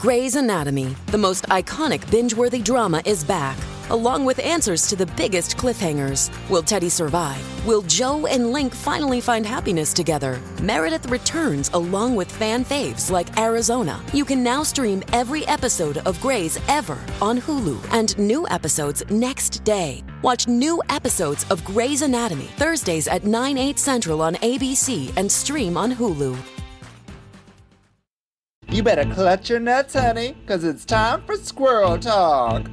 Grey's Anatomy, the most iconic binge worthy drama, is back, along with answers to the biggest cliffhangers. Will Teddy survive? Will Jo and Link finally find happiness together? Meredith returns along with fan faves like Arizona. You can now stream every episode of Grey's ever on Hulu and new episodes next day. Watch new episodes of Grey's Anatomy Thursdays at 9, 8 central on ABC and stream on Hulu. You better clutch your nuts, honey, because it's time for squirrel talk.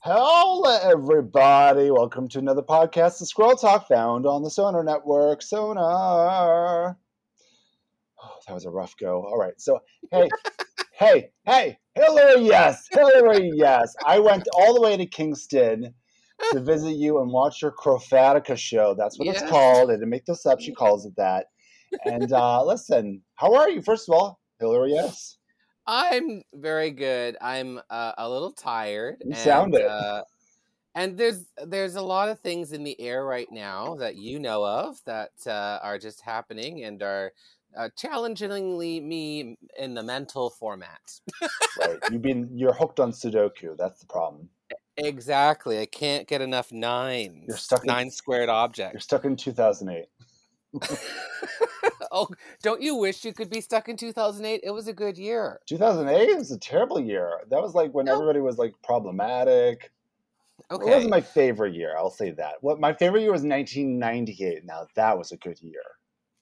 Hello, everybody. Welcome to another podcast of Squirrel Talk found on the Sonar Network. Sonar. Oh, that was a rough go. All right. So, hey, hey, hey, Hillary, yes, Hillary, yes. I went all the way to Kingston to visit you and watch your Crofatica show. That's what Yes. it's called. I didn't make this up. She calls it that. And uh, listen, how are you? First of all, Hillary, yes. I'm very good. I'm uh, a little tired. You and, sound it. Uh, and there's there's a lot of things in the air right now that you know of that uh, are just happening and are uh, challengingly me in the mental format. Right. You've been you're hooked on Sudoku. That's the problem. Exactly. I can't get enough nines. You're stuck in- nine squared objects. You're stuck in 2008. oh, don't you wish you could be stuck in 2008? It was a good year. 2008 was a terrible year. That was like when No. everybody was like problematic. Okay. It wasn't my favorite year. I'll say that. What my favorite year was 1998. Now that was a good year.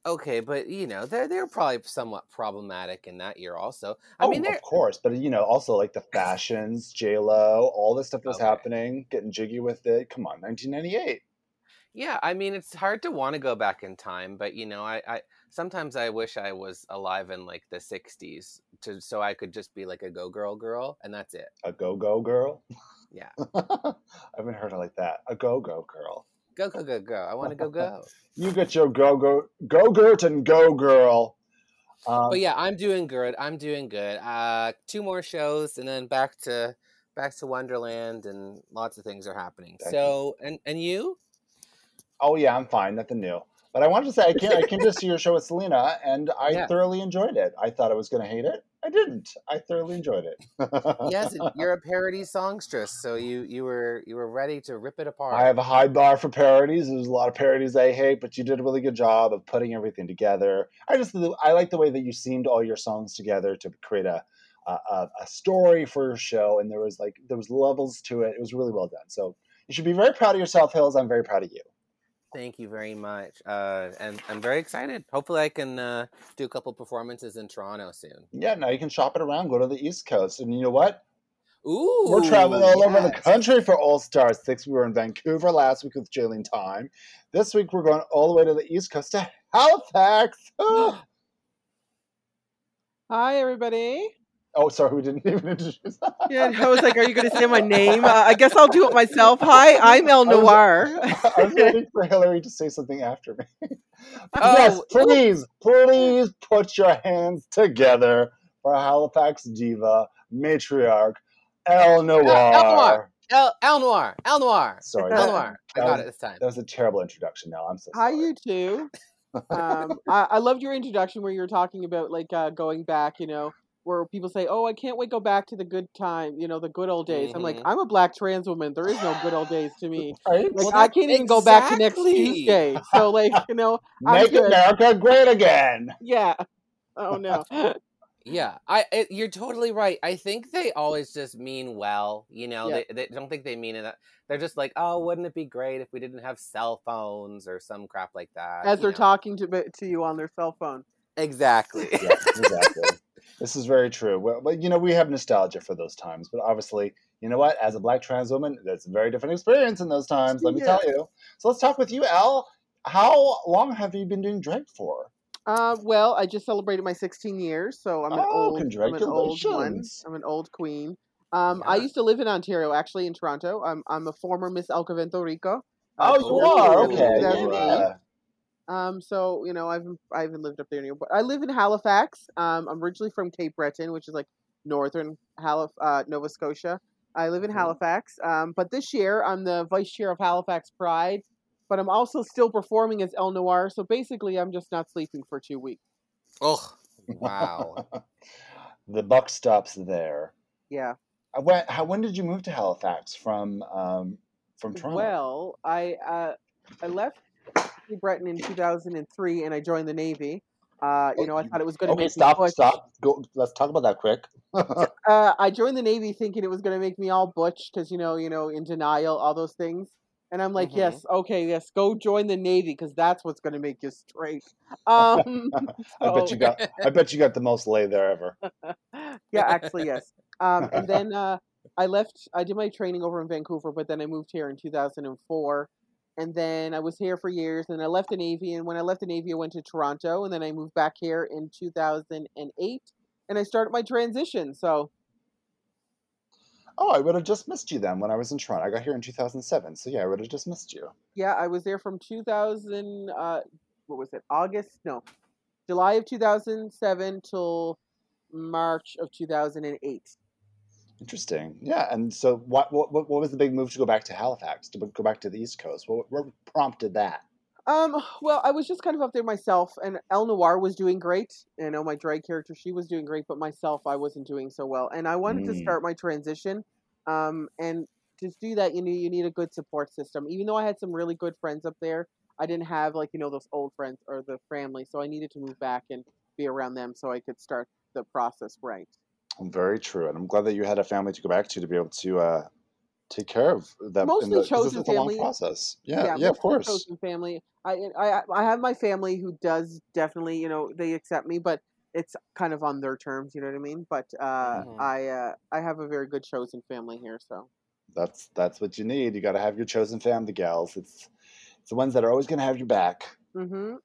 Okay, but you know, they're they're probably somewhat problematic in that year also. I oh, mean, they're of course, but you know, also like the fashions, J Lo, all this stuff that was Okay. happening, getting jiggy with it. Come on, 1998. yeah, I mean, it's hard to want to go back in time, but you know, I, I sometimes I wish I was alive in like the 60s to so I could just be like a go girl girl and that's it. A go go girl. Yeah. I haven't heard it like that. A go go girl. Go go go go. I want to go go. You get your go go go gurt and go girl. Um, But yeah, I'm doing good. I'm doing good. Uh two more shows and then back to back to Wonderland and lots of things are happening. So, and and you? Oh yeah, I'm fine. Nothing new. But I wanted to say I came, I came to see your show with Selena, and I Yeah. thoroughly enjoyed it. I thought I was going to hate it. I didn't. I thoroughly enjoyed it. yes, you're a parody songstress, so you you were you were ready to rip it apart. I have a high bar for parodies. There's a lot of parodies I hate, but you did a really good job of putting everything together. I just I like the way that you seamed all your songs together to create a a, a a story for your show, and there was like there was levels to it. It was really well done. So you should be very proud of yourself, Hills. I'm very proud of you. Thank you very much, uh, and I'm very excited. Hopefully, I can uh, do a couple performances in Toronto soon. Yeah, now you can shop it around. Go to the East Coast, and you know what? Ooh, We're traveling all over the country for All Star Six. We were in Vancouver last week with Jaylene Tyme. This week we're going all the way to the East Coast to Halifax. Hi, everybody. Oh sorry, we didn't even introduce. Yeah, I was like, are you going to say my name? Uh, I guess I'll do it myself. Hi, I'm El I was- Noir. I was waiting for Hillary to say something after me. Oh, yes, please, please put your hands together for Halifax diva, matriarch, Elle Noir. Noir. El, Elle Noir, Elle Noir, Sorry, El that, Noir. I got was- it this time. that was a terrible introduction. Now I'm so Hi, you too. Um, I, I loved your introduction where you were talking about like uh, going back, you know, where people say, "Oh, I can't wait to go back to the good time, you know, the good old days." I'm like, Mhm. I'm a black trans woman. There is no good old days to me. Right? Like Well, I can't even go back to next. Tuesday. So like, you know, I'm Make. America great again. yeah. Oh no. Yeah, I it, you're totally right. I think they always just mean well. You know, Yeah. they, they don't think they mean it. They're just like, oh, wouldn't it be great if we didn't have cell phones or some crap like that? As they're know? talking to to you on their cell phone. Exactly. Yeah, exactly. This is very true. Well, but you know, we have nostalgia for those times, but obviously, you know what? As a black trans woman, that's a very different experience in those times. Let me Yeah. tell you. So let's talk with you, Al. How long have you been doing drag for? Uh, well, I just celebrated my 16 years, so I'm an Oh, old, I'm an old one. I'm an old queen. Um, I used to live in Ontario, actually in Toronto. I'm I'm a former Miss El Convento Rico. Oh, you are okay. Yeah. Um, so you know, I've I haven't lived up there anymore, but I live in Halifax. Um, I'm originally from Cape Breton, which is like northern Halif- uh, Nova Scotia. I live in Mhm. Halifax. Um, but this year I'm the vice chair of Halifax Pride. But I'm also still performing as Elle Noir. So basically, I'm just not sleeping for two weeks. Oh, wow. the buck stops there. Yeah. Uh, When, how, when did you move to Halifax from um, from Toronto? Well, I uh, I left New Breton in 2003, and I joined the Navy. Uh, you know, I thought it was going to okay, make stop, me butch. stop. Go. Let's talk about that quick. Uh, I joined the Navy thinking it was going to make me all butch because you know, you know, in denial, all those things. And I'm like, Mhm. yes, okay, yes, go join the Navy because that's what's going to make you straight. Um, I bet you got. I bet you got the most lay there ever. yeah, actually, yes. Um, and then uh, I left. I did my training over in Vancouver, but then I moved here in 2004. And then I was here for years, and I left the Navy. And when I left the Navy, I went to Toronto, and then I moved back here in 2008, and I started my transition. So Oh, I would have just missed you then when I was in Toronto. I got here in 2007, so yeah, I would have just missed you. yeah, I was there from 2000. Uh, what was it? August? No, July of 2007 till March of 2008. Interesting. Yeah, and so what, what what was the big move to go back to Halifax to go back to the East Coast? What, what prompted that? Um, well, I was just kind of up there myself, and Elle Noir was doing great. You know, my drag character, she was doing great, but myself, I wasn't doing so well. And I wanted to Mm. start my transition. Um, and to do that, you need you need a good support system. Even though I had some really good friends up there, I didn't have like you know those old friends or the family, so I needed to move back and be around them so I could start the process right. Very true, and I'm glad that you had a family to go back to to be able to uh, take care of them. in Mostly the, 'cause chosen it's a long family. process. Yeah, yeah, of course. chosen family. I, I I have my family who does definitely you know they accept me, but it's kind of on their terms. You know what I mean? But uh, Mhm. I uh, I have a very good chosen family here, so That's that's what you need. You got to have your chosen family gals. It's it's the ones that are always going to have your back. hmm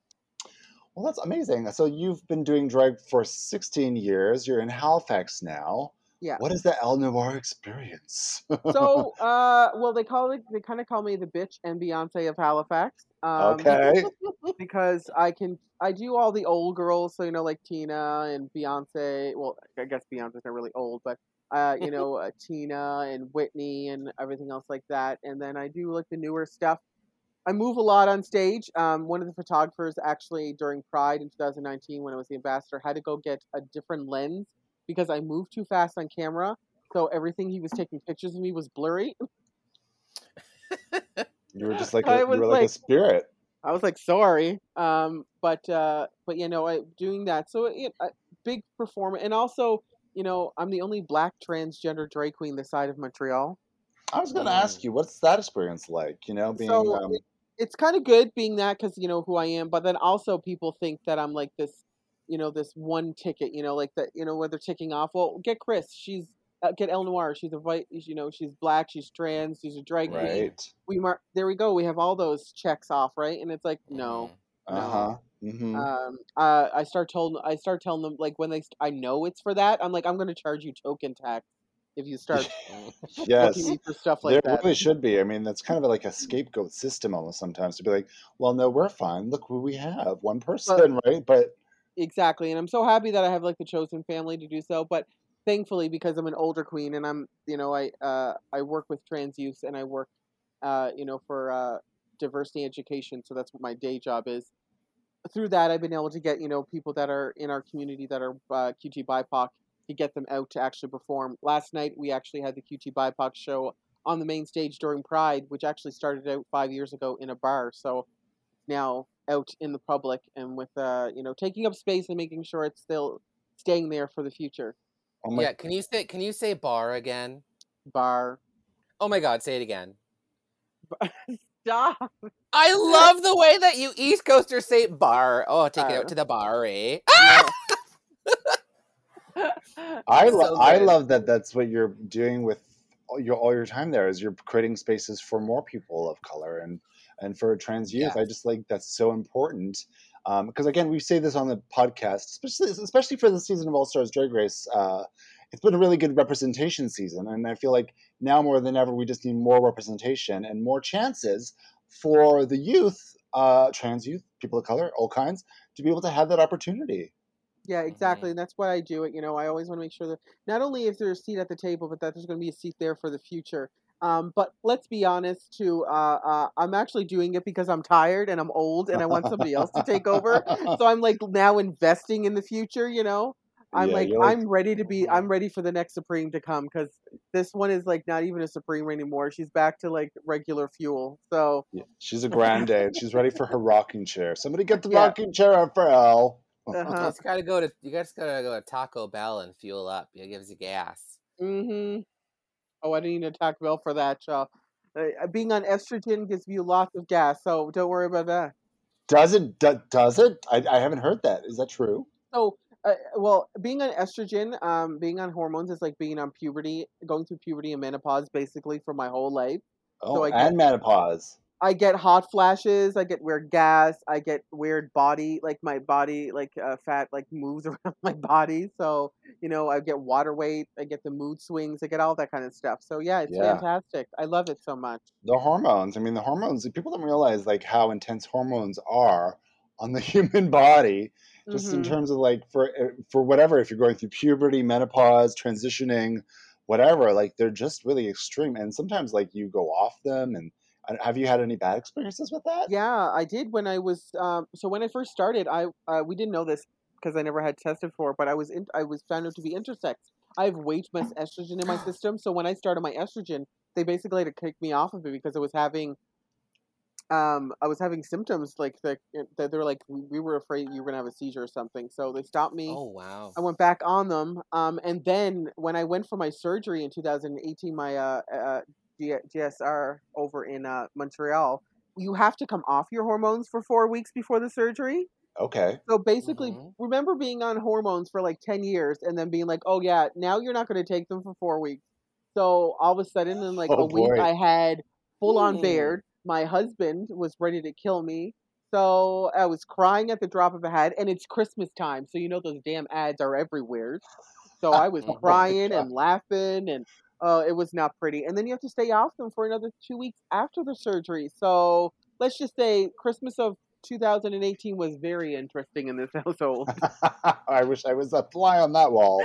Well, that's amazing. So you've been doing drag for 16 years. You're in Halifax now. Yeah. What is the Elle Noir experience? so uh, well they call it they kind of call me the bitch and Beyonce of Halifax. Um, okay. because I can I do all the old girls, so you know like Tina and Beyonce. Well, I guess Beyonce's not really old, but uh, you know uh, Tina and Whitney and everything else like that. And then I do like the newer stuff. I move a lot on stage. Um, one of the photographers actually during Pride in 2019, when I was the ambassador, had to go get a different lens because I moved too fast on camera. So everything he was taking pictures of me was blurry. You were just like a, I you were like, a spirit. I was like, sorry. Um, but uh, but you know, I doing that. So it, a big performer, and also, you know, I'm the only black transgender drag queen this side of Montreal. I was going to ask you, what's that experience like? You know, being So um, it's kind of good being that because you know who I am. But then also people think that I'm like this, you know, this one ticket. You know, like that. You know, where they're ticking off. Well, get Chris. She's uh, get Elle Noir. She's a white. You know, she's black. She's trans. She's a drag queen. right. We mark. There we go. We have all those checks off, right? And it's like no. Mhm. Uh huh. hmm um uh i start told i start telling them like when they st- i know it's for that i'm like i'm going to charge you token tax if you start yes. for stuff like there that really should be. I mean, that's kind of like a scapegoat system almost sometimes to be like, well, no, we're fine. Look who we have. One person, right? But exactly and i'm so happy that i have like the chosen family to do so but thankfully because i'm an older queen and i'm you know i uh i work with trans youth and i work uh you know for uh diversity education so that's what my day job is through that i've been able to get you know people that are in our community that are uh, qt bipoc to get them out to actually perform last night we actually had the qt bipoc show on the main stage during pride which actually started out five years ago in a bar so now out in the public and with uh you know taking up space and making sure it's still staying there for the future oh my, yeah, can you say can you say bar again? bar Oh my god, say it again. stop I love the way that you East Coasters say bar. Oh, take it out to the bar, eh? I lo- so I love that. That's what you're doing with all your all your time there. Is you're creating spaces for more people of color and and for trans youth. I just like that's so important. Because again, we say this on the podcast, especially especially for the season of All Stars Drag Race. Uh, it's been a really good representation season, and I feel like now more than ever, we just need more representation and more chances for the youth, uh, trans youth, people of color, all kinds, to be able to have that opportunity. Yeah, exactly. And that's why I do it. You know, I always want to make sure that not only is there a seat at the table, but that there's going to be a seat there for the future. Um, but let's be honest, too. Uh, uh, I'm actually doing it because I'm tired and I'm old and I want somebody else to take over. So I'm like now investing in the future. You know, I'm Yeah, like I'm ready to be. I'm ready for the next Supreme to come because this one is like not even a Supreme anymore. She's back to like regular fuel. So Yeah, she's a grande. She's ready for her rocking chair. Somebody get the Yeah. rocking chair out for Elle. You uh-huh. just gotta go to you just gotta go to Taco Bell and fuel up. It gives you gas. Mm-hmm. Oh, I didn't even Taco Bell for that, y'all. Uh, being on estrogen gives you lots of gas, so don't worry about that. Does it? Do, does it? I, I haven't heard that. Is that true? So, uh, well, being on estrogen, um, being on hormones is like being on puberty, going through puberty and menopause basically for my whole life. Oh, I and menopause. I get hot flashes, I get weird gas, I get weird body, like my body, like uh, fat, like moves around my body. So, you know, I get water weight, I get the mood swings, I get all that kind of stuff. So, yeah, it's Yeah. fantastic. I love it so much. The hormones. I mean, the hormones. People don't realize like how intense hormones are on the human body. Just in Mhm. terms of like for uh, for whatever. If you're going through puberty, menopause, transitioning, whatever. Like they're just really extreme. And sometimes like you go off them. And have you had any bad experiences with that? Yeah, I did when I was um so when I first started, I uh, we didn't know this because I never had tested for but I was in, I was found out to be intersex. I have way too much estrogen in my system, so when I started my estrogen, they basically had to kick me off of it because I was having um I was having symptoms like the, that they were like we we were afraid you were going to have a seizure or something. So they stopped me. Oh wow. I went back on them. Um, and then when I went for my surgery in 2018, my uh, uh, G- GSR over in uh, Montreal, you have to come off your hormones for four weeks before the surgery. Okay. So basically, Mhm. remember being on hormones for like 10 years and then being like, oh, yeah, now you're not going to take them for four weeks. So all of a sudden, in like Oh, a week. I had full on Hmm. beard. My husband was ready to kill me. So I was crying at the drop of a hat, and it's Christmas time, so you know those damn ads are everywhere. So I was Oh crying God. and laughing, and uh, it was not pretty. And then you have to stay off them for another two weeks after the surgery. So let's just say Christmas of 2018 was very interesting in this household. I wish I was a fly on that wall.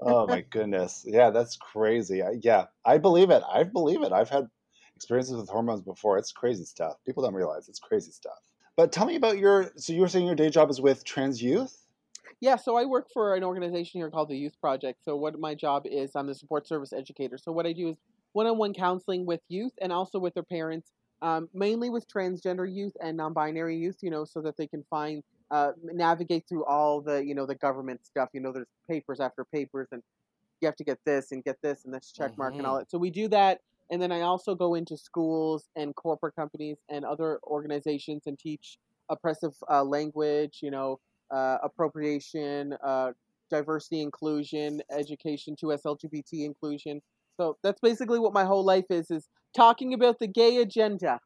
oh my goodness. Yeah, that's crazy. I, yeah, I believe it. I believe it. I've had experiences with hormones before. It's crazy stuff. People don't realize it's crazy stuff. But tell me about your. So you were saying your day job is with trans youth? Yeah, so I work for an organization here called the Youth Project. So what my job is, I'm the support service educator. So what I do is one-on-one counseling with youth and also with their parents, um, mainly with transgender youth and non-binary youth. You know, so that they can find uh, navigate through all the you know the government stuff. You know, there's papers after papers, and you have to get this and get this and this check mark and all that. So we do that, and then I also go into schools and corporate companies and other organizations and teach oppressive uh, language. You know uh, appropriation, uh, diversity inclusion, education to LGBT inclusion. So that's basically what my whole life is: is talking about the gay agenda.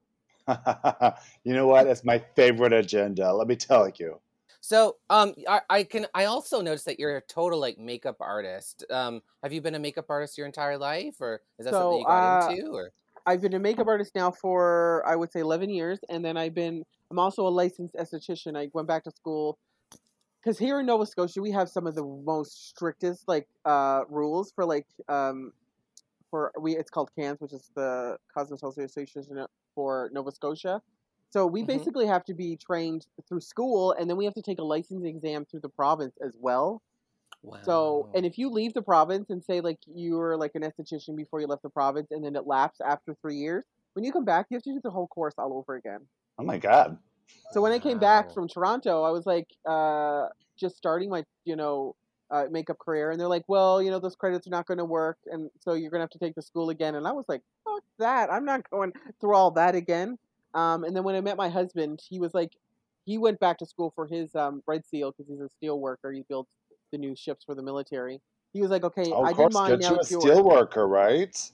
you know what? It's my favorite agenda. Let me tell you. So, um, I, I can. I also noticed that you're a total like makeup artist. Um, have you been a makeup artist your entire life, or is that So, something you got uh, into? Or I've been a makeup artist now for I would say eleven years, and then I've been I'm also a licensed esthetician. I went back to school because here in Nova Scotia we have some of the most strictest like uh, rules for like um, for we it's called CANS, which is the Cosmetology Association for Nova Scotia. So we Mhm. basically have to be trained through school, and then we have to take a licensing exam through the province as well. wow. So, and if you leave the province and say like you were like an esthetician before you left the province, and then it lapsed after three years, when you come back, you have to do the whole course all over again. Oh my God. So when I came back from Toronto, I was like uh, just starting my you know uh, makeup career, and they're like, well, you know, those credits are not going to work, and so you're going to have to take the school again. And I was like, fuck that, I'm not going through all that again. Um, and then when I met my husband, he was like, he went back to school for his um, Red Seal because he's a steel worker. He builds the new ships for the military. He was like, okay, Oh, I of did course, mine. get Now you a steel worker, right?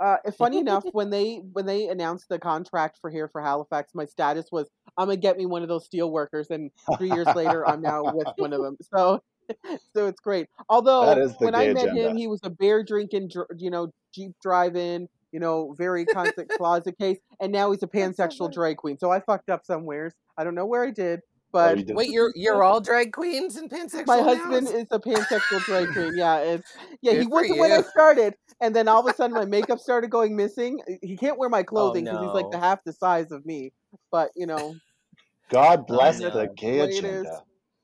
Uh, funny enough, when they when they announced the contract for here for Halifax, my status was I'm gonna get me one of those steel workers, and three years later, I'm now with one of them. So, so it's great. Although That is the when I met agenda. him, he was a beer drinking, you know, jeep driving, you know, very constant closet case, and now he's a pansexual drag queen. So I fucked up somewheres. I don't know where I did, But you Wait, you're you're all drag queens and pansexual my now? husband is a pansexual drag queen. Yeah, it's yeah. He Good for wasn't when I started, and then all of a sudden my makeup started going missing. Uh, he can't wear my oh, clothing because he's like the Oh, half the size of me. But you know, God bless no. the gay The way it is. agenda.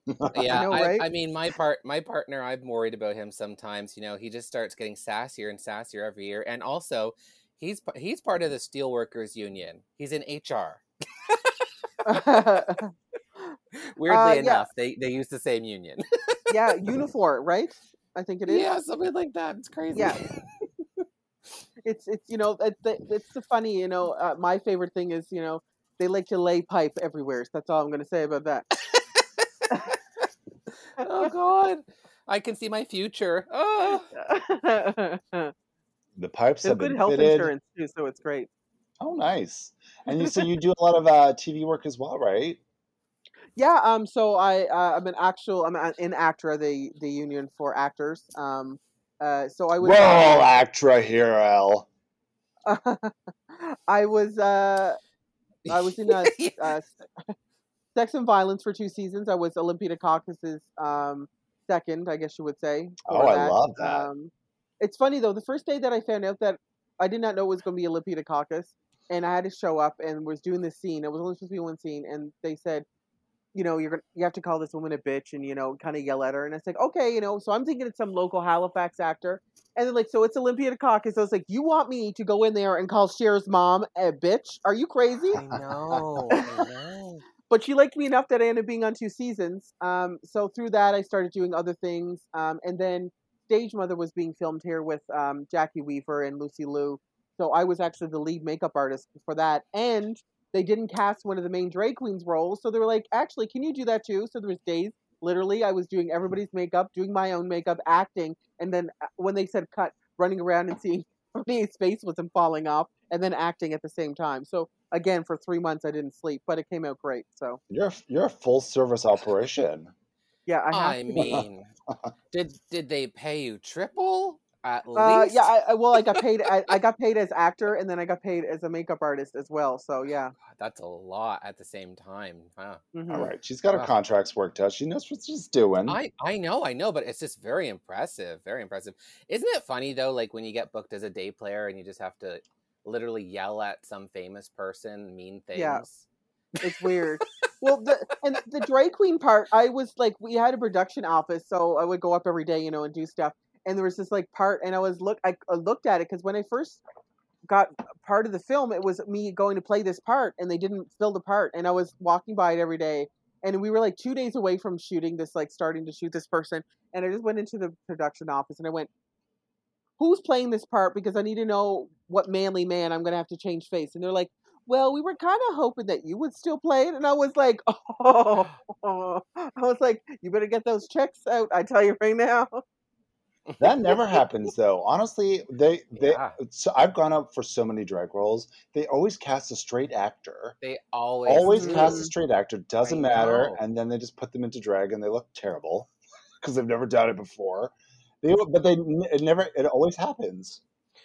Yeah, know, I, right? I mean, my part, my partner, I'm worried about him sometimes. You know, he just starts getting sassier and sassier every year, and also, he's p- he's part of the Steelworkers Union. He's in HR. Weirdly Uh, yeah. enough, they they use the same union. yeah, uniform, right? I think it is. yeah, something like that. It's crazy. Yeah. It's it's you know it's the, it's the funny you know uh, my favorite thing is you know they like to lay pipe everywhere. So that's all I'm going to say about that. oh God, I can see my future. Oh. The pipes There's have good been health fitted. insurance too, so it's great. Oh, nice. And you so you do a lot of uh, TV work as well, right? Yeah, um, so I uh, I'm an actual I'm an in ACTRA, the the union for actors. Um, uh, so I was We're all ACTRA here, Al. I was uh I was in uh, uh, Sex and Violence for two seasons. I was Olympia Dukakis's um second, I guess you would say. Oh, for I love that. Um, it's funny though. The first day that I found out that I did not know it was going to be Olympia Dukakis, and I had to show up and was doing this scene. It was only supposed to be one scene, and they said, you know, you're gonna you have to call this woman a bitch and you know kind of yell at her. And I said, okay, you know. So I'm thinking it's some local Halifax actor, and then like, so it's Olympia Dukakis. So I was like, you want me to go in there and call Cher's mom a bitch? Are you crazy? I know. I know. but she liked me enough that I ended up being on two seasons. Um, so through that, I started doing other things. Um, and then Stage Mother was being filmed here with um, Jacki Weaver and Lucy Liu. So I was actually the lead makeup artist for that. And they didn't cast one of the main drag queens roles, so they were like, "Actually, can you do that too?" So there was days, literally, I was doing everybody's makeup, doing my own makeup, acting, and then uh, when they said cut, running around and seeing somebody's face wasn't falling off, and then acting at the same time. So again, for three months, I didn't sleep, but it came out great. So You're you're a full service operation. yeah, I have I to mean, did did they pay you triple at Uh, least? yeah, I, I, well, I got paid. I, I got paid as actor, and then I got paid as a makeup artist as well. So yeah. That's a lot at the same time. Wow. Mhm. All right, she's got her Wow. contracts worked out. She knows what she's doing. I I know, I know, but it's just very impressive, very impressive. Isn't it funny though, like when you get booked as a day player and you just have to literally yell at some famous person mean things? Yeah. It's weird. well, the and the drag queen part, I was like, we had a production office, so I would go up every day, you know, and do stuff. And there was this like part, and I was look, I, looked at it because when I first got part of the film, it was me going to play this part, and they didn't fill the part, and I was walking by it every day, and we were like two days away from shooting this, like starting to shoot this person, and I just went into the production office and I went, who's playing this part because I need to know what manly man I'm gonna have to change face. And they're like, well, we were kind of hoping that you would still play it. And I was like, oh, I was like, you better get those checks out. I tell you right now. That never happens though. Honestly, they they Yeah. so I've gone up for so many drag roles. They always cast a straight actor. They always Always do. cast a straight actor. Doesn't I matter, know. and then they just put them into drag, and they look terrible because they've never done it before. They but they it never it always happens.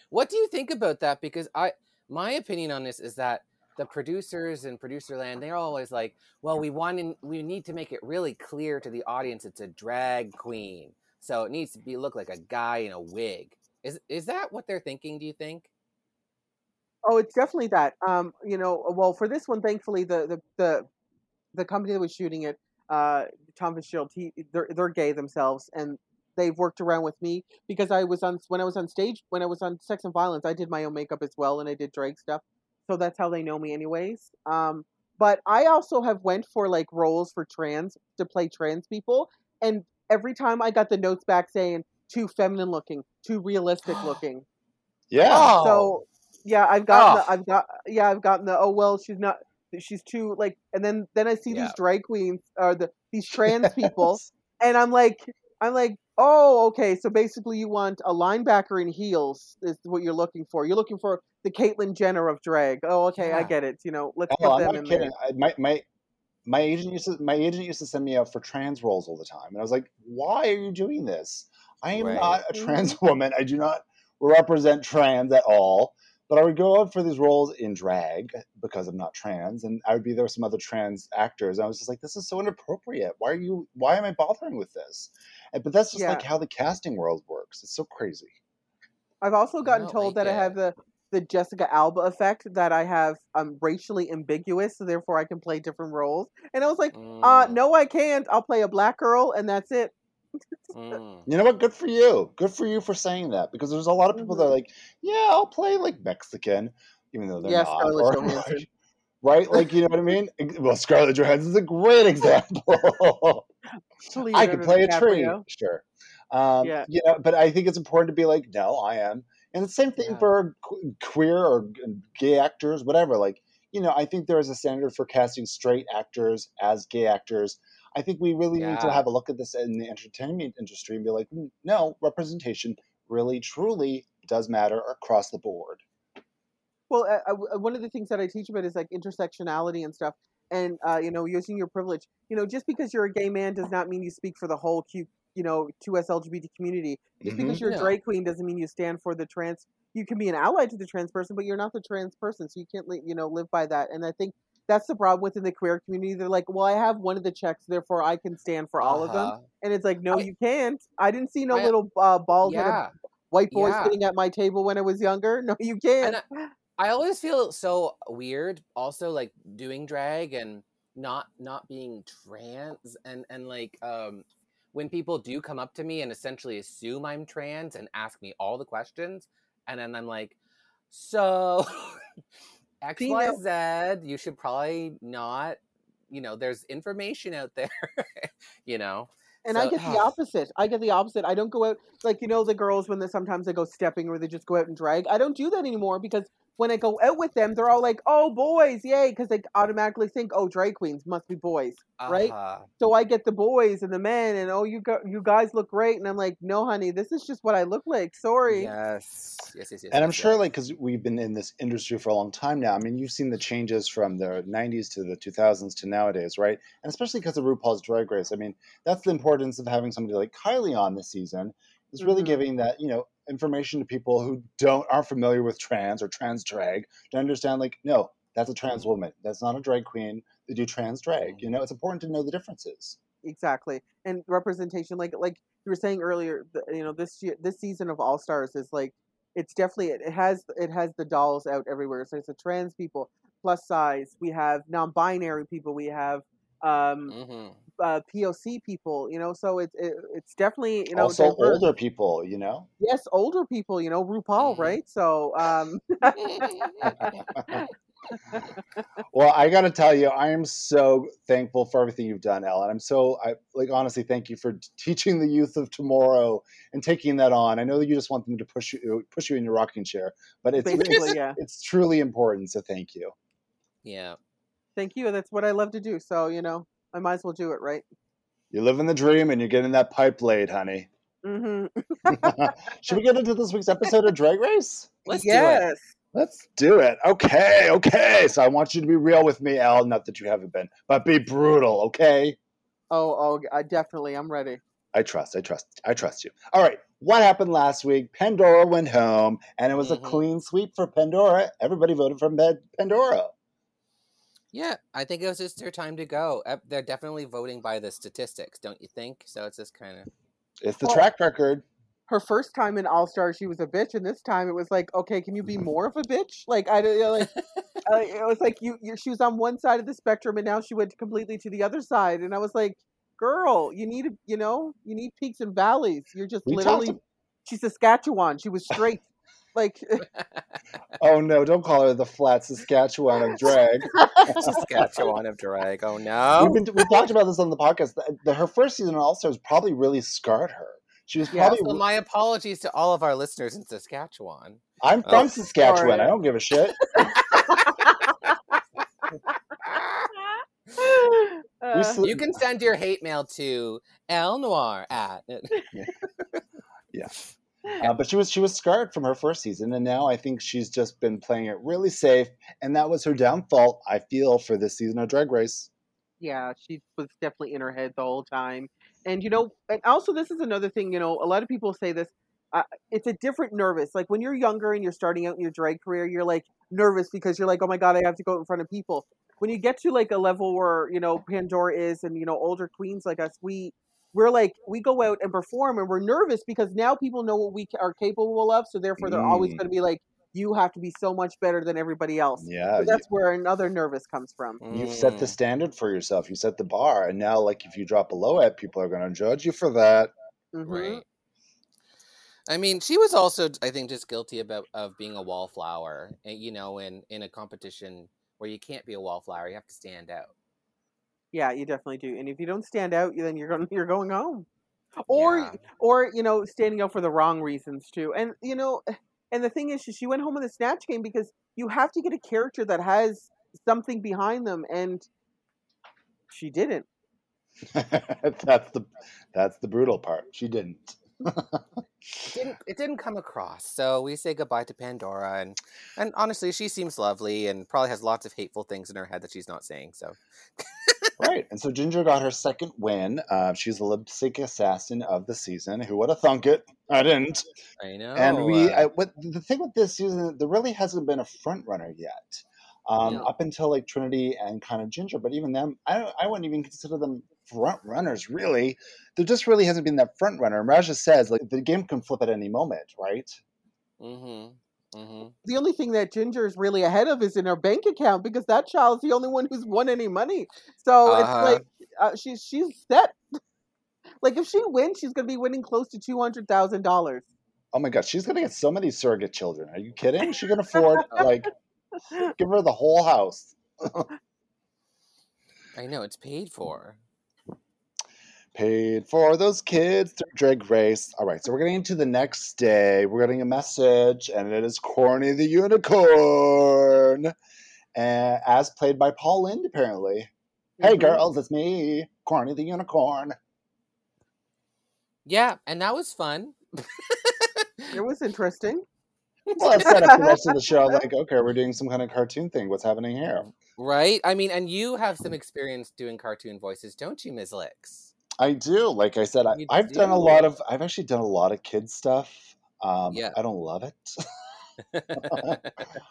What do you think about that? Because I, my opinion on this is that the producers and producer land, they're always like, well, we want in, we need to make it really clear to the audience it's a drag queen, so it needs to be look like a guy in a wig. Is is that what they're thinking? Do you think? Oh, it's definitely that. Um, you know, well, for this one, thankfully, the the the, the company that was shooting it, uh, Thom Fitzgerald, he they're they're gay themselves, and they've worked around with me because I was on when I was on stage when I was on Sex and Violence, I did my own makeup as well, and I did drag stuff, so that's how they know me, anyways. Um, but I also have went for like roles for trans to play trans people, and every time I got the notes back saying too feminine looking, too realistic looking. Yeah. Oh, So yeah, I've gotten Oh. the, I've got yeah, I've gotten the oh well, she's not she's too like and then then I see Yeah. these drag queens or the these trans people and I'm like I'm like, "Oh, okay, so basically you want a linebacker in heels is what you're looking for. You're looking for the Caitlyn Jenner of drag. Oh, okay, I get it. You know, let's Oh, put I'm them not in kidding. there. I, my my my agent used to my agent used to send me out for trans roles all the time, and I was like, "Why are you doing this? I am Right. not a trans woman. I do not represent trans at all." But I would go out for these roles in drag because I'm not trans, and I would be there with some other trans actors. And I was just like, this is so inappropriate. Why are you? Why am I bothering with this? And, but that's just like how the casting world works. It's so crazy. I've also gotten told like that I have the the Jessica Alba effect that I have um racially ambiguous, so therefore I can play different roles. And I was like, uh, Mm, no, I can't. I'll play a black girl, and that's it. mm. You know what? Good for you. Good for you for saying that because there's a lot of people that are Mhm. like, yeah, I'll play like Mexican, even though they're Yeah, not. Scarlett or- Johansson. right? Like, you know what I mean? Well, Scarlett Johansson is a great example. I could Leonardo play a tree, sure. Um, Yeah. You know, but I think it's important to be like, no, I am. And the same thing Yeah. for que- queer or gay actors, whatever. Like, you know, I think there is a standard for casting straight actors as gay actors. I think we really need to have a look at this in the entertainment industry and be like, "Mm, no, representation really, truly does matter across the board. Well, uh, uh, one of the things that I teach about is like intersectionality and stuff, and uh, you know, using your privilege. You know, just because you're a gay man does not mean you speak for the whole Q, you know, to us LGBT community. Just Mhm. because you're a No. drag queen doesn't mean you stand for the trans. You can be an ally to the trans person, but you're not the trans person, so you can't, li- you know, live by that. And I think that's the problem within the queer community. They're like, well, I have one of the checks, therefore I can stand for all of them. Uh-huh. And it's like, no, I- you can't. I didn't see no I- little uh, bald Yeah. white boys yeah. sitting at my table when I was younger. No, you can't. And I always feel so weird also like doing drag and not not being trans and and like um when people do come up to me and essentially assume I'm trans and ask me all the questions and then I'm like so See, now- XYZ you should probably not you know there's information out there you know And I get the opposite. I get the opposite. I don't go out like you know the girls when they sometimes they go stepping or they just go out and drag. I don't do that anymore because when I go out with them, they're all like, "Oh, boys, yay!" Because they automatically think, "Oh, drag queens must be boys." Right? uh-huh. So I get the boys and the men, and oh, you go, you guys look great, and I'm like, "No, honey, this is just what I look like. Sorry." yes yes yes yes And I'm yes, sure, yes. like, because we've been in this industry for a long time now. I mean, you've seen the changes from the 90s to the 2000s to nowadays, right? And especially because of RuPaul's Drag Race. I mean, that's the importance of having somebody like Kylie on this season. Is really Mhm. giving that you know information to people who don't aren't familiar with trans or trans drag to understand, like, no, that's a trans woman. That's not a drag queen. They do trans drag. You know, it's important to know the differences. exactly and representation like like you were saying earlier you know this year this season of all stars is like it's definitely it has it has the dolls out everywhere so it's a trans people plus size we have non-binary people we have um Mhm. Uh, poc people you know so it's it, it's definitely you know also, diverse. older people. You know. yes older people you know rupaul Mhm. right so um Well, I got to tell you, I am so thankful for everything you've done, Ellen. I'm so, I like, honestly, thank you for t- teaching the youth of tomorrow and taking that on. I know that you just want them to push you, push you in your rocking chair, but it's basically it's, yeah it's truly important. So thank you. yeah thank you that's what i love to do so you know i might as well do it right You're living the dream, and you're getting that pipe laid, honey. hmm Should we get into this week's episode of Drag Race? let's do it Let's do it. Okay, okay. So I want you to be real with me, Al. Not that you haven't been, but be brutal, okay? oh oh I definitely i'm ready I trust, I trust, I trust you. All right, what happened last week? Pandora went home, and it was Mhm. a clean sweep for Pandora. Everybody voted for Pand- Pandora. Yeah, I think it was just their time to go. They're definitely voting by the statistics, don't you think? So it's just kind of It's the Well- track record. her first time in All Star, she was a bitch, and this time it was like, okay, can you be more of a bitch? Like I don't you know, like uh, it was like you, you, she was on one side of the spectrum, and now she went completely to the other side, and I was like, girl, you need, you know, you need peaks and valleys. You're just We literally, talked. she's Saskatchewan. She was straight. Like Oh no! Don't call her the flat Saskatchewan of drag. Saskatchewan of drag. Oh no! We've been, we talked about this on the podcast. The, the, her first season on All Stars probably really scarred her. She was Yeah. probably. So my apologies to all of our listeners in Saskatchewan. I'm Oh, from Saskatchewan. sorry. I don't give a shit. Uh, sl- You can send your hate mail to Elle Noir at. Uh, but she was she was scarred from her first season, and now I think she's just been playing it really safe, and that was her downfall. I feel for this season of Drag Race. yeah, she was definitely in her head the whole time. And you know, and also this is another thing. You know, a lot of people say this. uh, it's a different nervous. Like when you're younger and you're starting out in your drag career, you're like nervous because you're like, oh my god, I have to go in front of people. When you get to like a level where you know Pandora is, and you know older queens like us, we we're like we go out and perform, and we're nervous because now people know what we are capable of. So therefore, they're always Mm. going to be like, you have to be so much better than everybody else. Yeah, So you, that's where another nervous comes from. you've set the Mm. standard for yourself. You set the bar, and now, like, if you drop below it, people are going to judge you for that. hmm Right. I mean, she was also, I think, just guilty about of being a wallflower. eh, You know, in in a competition where you can't be a wallflower, you have to stand out. Yeah, you definitely do. And if you don't stand out, then you're going you're going home. Or Yeah. or you know standing out for the wrong reasons too. And you know, and the thing is, she went home in the snatch game because you have to get a character that has something behind them, and she didn't. that's the that's the brutal part. She didn't. It didn't it didn't come across. So we say goodbye to Pandora, and and honestly, she seems lovely and probably has lots of hateful things in her head that she's not saying. So right. And so Ginger got her second win. Uh, she's the lip sync assassin of the season. Who would have thunk it? I didn't. I know. and we, uh, I, what the thing with this season, there really hasn't been a front runner yet. Um, No. Up until like Trinity and kind of Ginger, but even them, I, I wouldn't even consider them front runners. Really, there just really hasn't been that front runner. Raja says like the game can flip at any moment, right? mm-hmm. Mm-hmm. The only thing that Ginger is really ahead of is in her bank account because that child's the only one who's won any money. So Uh-huh. it's like uh, she's she's set. like if she wins, she's going to be winning close to two hundred thousand dollars. Oh my god, she's gonna get so many surrogate children. Are you kidding? She can afford like give her the whole house. I know it's paid for. Paid for those kids through Drag Race. All right, so we're getting into the next day. We're getting a message, and it is Corny the Unicorn, uh, as played by Paul Lynde, apparently. Hey, Mhm. girls, it's me, Corny the Unicorn. Yeah, and that was fun. It was interesting. Well, it set up the rest of the show. Like, okay, we're doing some kind of cartoon thing. What's happening here? right? I mean, and you have some experience doing cartoon voices, don't you, Ms. Licks? I do. Like I said, I, You I've done a lot of. I've actually done a lot of kids stuff. Um, Yeah. I don't love it.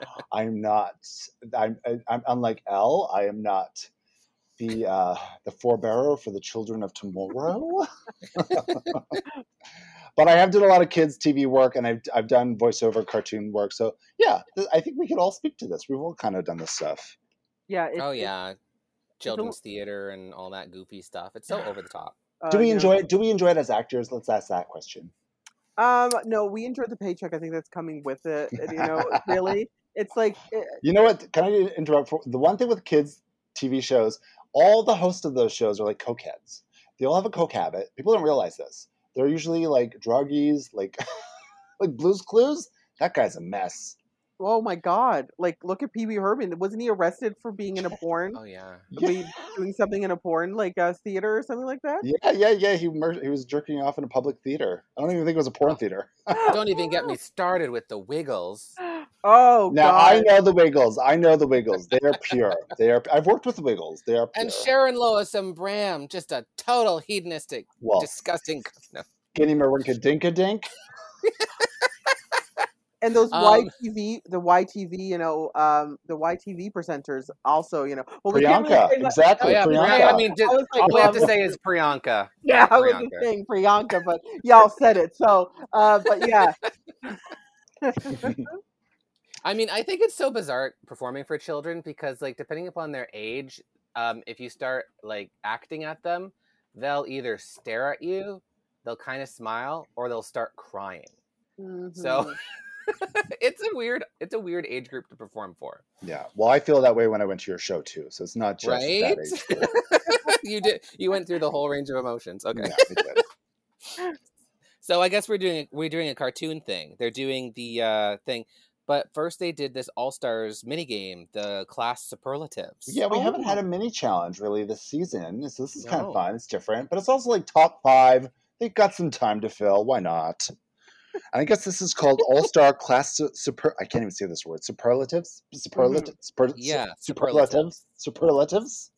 I'm not. I'm, I'm unlike Elle. I am not the uh, the forebearer for the children of tomorrow. but I have done a lot of kids TV work, and I've I've done voiceover cartoon work. So yeah, I think we could all speak to this. We've all kind of done this stuff. Yeah. It, oh it- yeah, children's theater and all that goofy stuff. It's so over the top. Do uh, we yeah. enjoy it? Do we enjoy it as actors? Let's ask that question. Um, no, we enjoy the paycheck. I think that's coming with it. and, You know, really, it's like eh, You know what? Can I interrupt? For, the one thing with kids TV shows, all the hosts of those shows are like cokeheads. They all have a coke habit. People don't realize this. They're usually like druggies, like like Blue's Clues. That guy's a mess. Oh my god! Like, look at Pee Wee Herman. Wasn't he arrested for being in a porn? Oh yeah. Be doing something in a porn like a theater or something like that? Yeah, yeah, yeah. He mur- he was jerking off in a public theater. I don't even think it was a porn oh. theater. Don't even get me started with the Wiggles. Oh Now god! I know the Wiggles. I know the Wiggles. They are pure. They are. I've worked with the Wiggles. They are pure. And Sharon Lois and Bram, just a total hedonistic, well, disgusting. No. Skinny Marinka Dinka Dink. And those Um, YTV, the YTV, you know, um, the YTV presenters also, you know, well, we can't really Priyanka. say Exactly. Oh yeah, Priyanka. Priyanka. I mean, just, I was like, all we have to say is Priyanka. Yeah, I was just saying Priyanka, but y'all said it. So, uh, but yeah, I mean, I think it's so bizarre performing for children because, like, depending upon their age, um, if you start like acting at them, they'll either stare at you, they'll kind of smile, or they'll start crying. So it's a weird, it's a weird age group to perform for, Yeah. Well, I feel that way when I went to your show too. So it's not just right? that age group. you did, you went through the whole range of emotions. Okay. Yeah, So I guess we're doing we're doing a cartoon thing. They're doing the uh, thing, but first they did this All Stars mini game, the class superlatives. Yeah, we haven't had Oh. a mini challenge really this season. So this is kind of fun. It's different, but it's also like top five. They've got some time to fill. Why not? And I guess this is called All Star Class Su- Super. I can't even say this word. Superlatives. Mm-hmm. Superlatives. Super, su- Yeah, superlatives. Superlatives.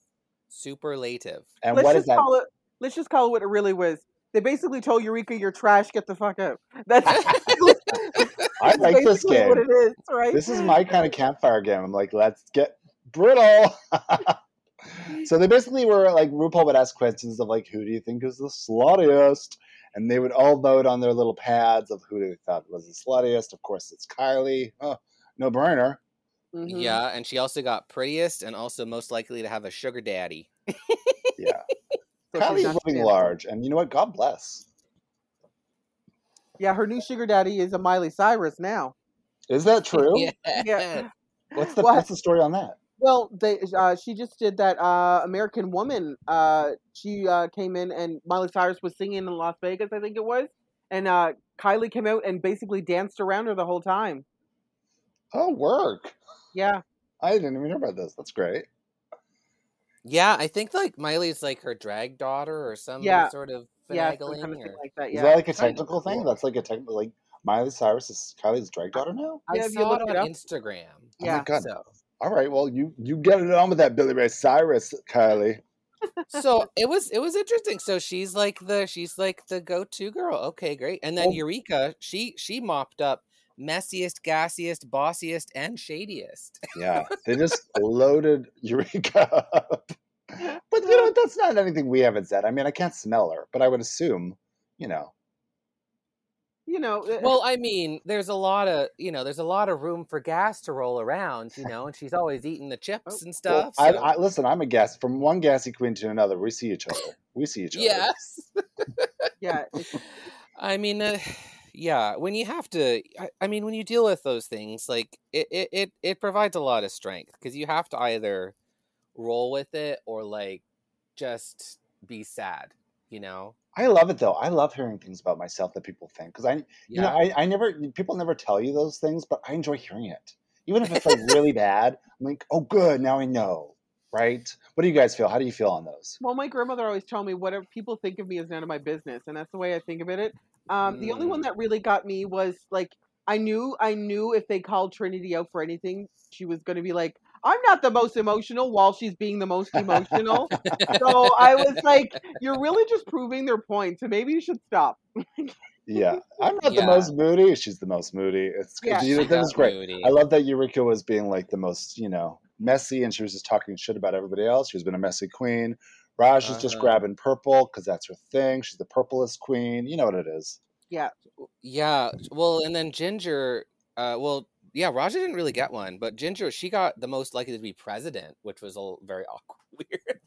superlative. And let's what just that? call it. Let's just call it what it really was. They basically told Eureka, "You're trash. Get the fuck out." That's I like this basically what game. it is, right? This is my kind of campfire game. I'm like, let's get brutal. so they basically were like RuPaul would ask questions of like, who do you think is the sluttiest? And they would all vote on their little pads of who they thought was the sluttiest. Of course, it's Kylie. Oh, no brainer. Mhm. Yeah, and she also got prettiest and also most likely to have a sugar daddy. Yeah. So she's Kylie's living standalone. large, and you know what? God bless. Yeah, her new sugar daddy is a Miley Cyrus now. Is that true? Yeah. What's the What? what's the story on that? Well, they uh, she just did that uh, American Woman. Uh, she uh, came in and Miley Cyrus was singing in Las Vegas, I think it was, and uh, Kylie came out and basically danced around her the whole time. Oh, work. Yeah, I didn't even know about this. That's great. Yeah, I think like Miley's like her drag daughter or some Yeah. sort of finagling kind of thing or like that. Is Yeah, that like a technical thing? cool. That's like a technical like Miley Cyrus is Kylie's drag daughter now? I Yeah, if you saw it it on up. Instagram. Oh Yeah. my god. So All right, well you you get it on with that Billy Ray Cyrus, Kylie. so it was it was interesting. So she's like the she's like the go to girl. Okay, great. And then Well- Eureka, she she mopped up messiest, gassiest, bossiest, and shadiest. Yeah. They just loaded Eureka up. But you know? That's not anything we haven't said. I mean, I can't smell her, but I would assume, you know. You know. uh, Well, I mean, there's a lot of you know, there's a lot of room for gas to roll around, you know, and she's always eating the chips and stuff. I, so- I listen, I'm a gas from one gassy queen to another. We see each other. We see each other. yes. yeah, I mean, uh, yeah. When you have to, I, I mean, when you deal with those things, like it, it, it, it provides a lot of strength because you have to either roll with it or like just be sad. You know? I love it though. I love hearing things about myself that people think because I, you know, I, I never people never tell you those things, but I enjoy hearing it, even if it's like really bad. I'm like, oh, good, now I know, right? What do you guys feel? How do you feel on those? well, my grandmother always told me whatever people think of me is none of my business, and that's the way I think of it. Um, The only one Mm. that really got me was like I knew I knew if they called Trinity out for anything, she was going to be like, "I'm not the most emotional," while she's being the most emotional. so I was like, "You're really just proving their point, so maybe you should stop." Yeah, I'm not the most moody. She's the most moody. It's Yeah. you that was great. moody. I love that Eureka was being like the most, you know, messy, and she was just talking shit about everybody else. She's been a messy queen. Raj is just Uh-huh. grabbing purple because that's her thing. She's the purplest queen. You know what it is. Yeah, Yeah. Well, and then Ginger, uh, well, yeah, Raja didn't really get one, but Ginger, she got the most likely to be president, which was a l- very awkward, weird.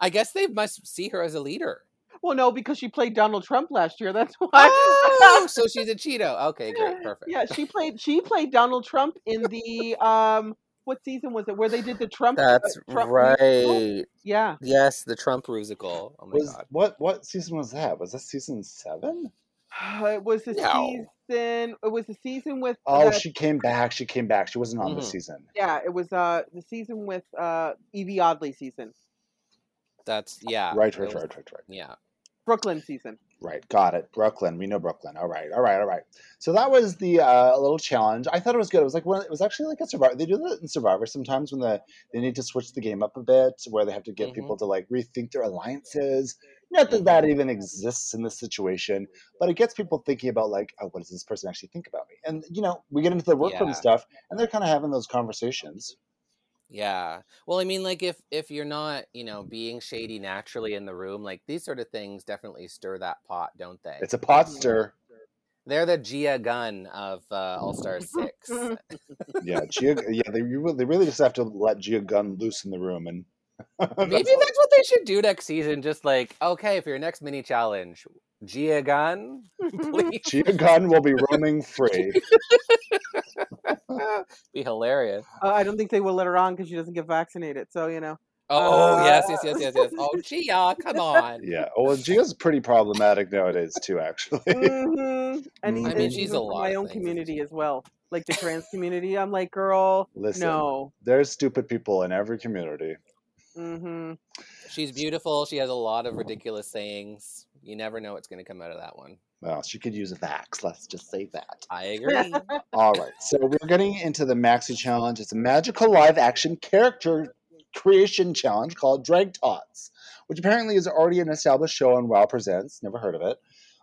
I guess they must see her as a leader. well, no, because she played Donald Trump last year. That's why. Oh, so she's a Cheeto. Okay, great, perfect. yeah, she played. She played Donald Trump in the um. What season was it? Where they did the Trump? uh, That's Trump musical? right. Yeah. Yes, the Trump musical. Oh my Was god. what what season was that? Was that season seven? It was the No. season. It was the season with. Oh, the- she came back. She came back. She wasn't on Mhm. the season. Yeah, it was uh the season with uh Yvie Oddly season, That's yeah. Right, it right, was- right, right, right. Yeah. Brooklyn season. Right, got it. Brooklyn, we know Brooklyn. All right, all right, all right. So that was the uh, little challenge. I thought it was good. It was like one. It was actually like a Survivor. They do that in Survivor sometimes when the they need to switch the game up a bit, where they have to get Mhm. people to like rethink their alliances. Not that that even exists in this situation, but it gets people thinking about like, oh, what does this person actually think about me? And you know, we get into the workroom Yeah. stuff, and they're kind of having those conversations. Yeah. Well, I mean, like if if you're not, you know, being shady naturally in the room, like these sort of things definitely stir that pot, don't they? It's a pot stir. They're the Gia Gunn of uh, All Star Six. Yeah, Gia, yeah. They really, they really just have to let Gia Gunn loose in the room, and Maybe that's what they should do next season. Just like, okay, for your next mini challenge, Gia Gunn, please. Gia Gunn will be roaming free. Be hilarious. Uh, I don't think they will let her on because she doesn't get vaccinated. So you know. Oh, Uh, yes, yes, yes, yes, yes. Oh, Gia, come on. Yeah. Well, Gia's pretty problematic nowadays too, actually. hmm And I mean, she's a lot my own community as well, like the trans community. I'm like, girl, Listen, no. there's stupid people in every community. Hmm She's beautiful. She has a lot of ridiculous sayings. You never know what's going to come out of that one. Well, she could use a vax. Let's just say that. I agree. All right. So we're getting into the Maxi Challenge. It's a magical live action character creation challenge called Drag Tots, which apparently is already an established show on Wow Presents. Never heard of it,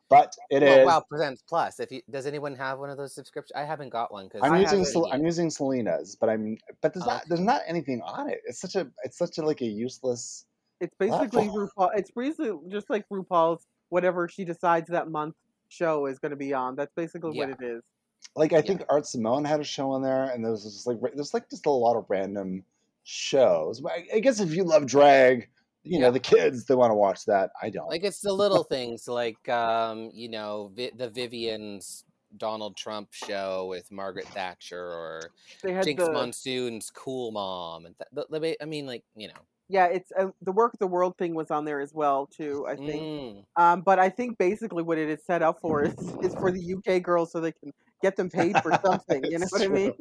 but it is. well, Wow Presents Plus. If you does anyone have one of those subscriptions? I haven't got one because I'm I using Sel- I'm using Selena's, but I'm but there's Oh, not there's not anything on it. It's such a it's such a like a useless. It's basically Platform. RuPaul. It's basically just like RuPaul's whatever she decides that month show is going to be on. That's basically Yeah. what it is. Like I Yeah. think Art Simone had a show on there, and there was just like there's like just a lot of random shows. I, I guess if you love drag, you know the kids they want to watch that. I don't. Like it's the little things, like um, you know, Vi- the Vivienne's Donald Trump show with Margaret Thatcher or Jinkx the Monsoon's Cool Mom, and th- the, the, I mean, like you know, yeah. It's uh, the work of the world thing was on there as well too. I think. mm, Um, but I think basically what it is set up for is is for the UK girls so they can get them paid for something. You know It's what I mean?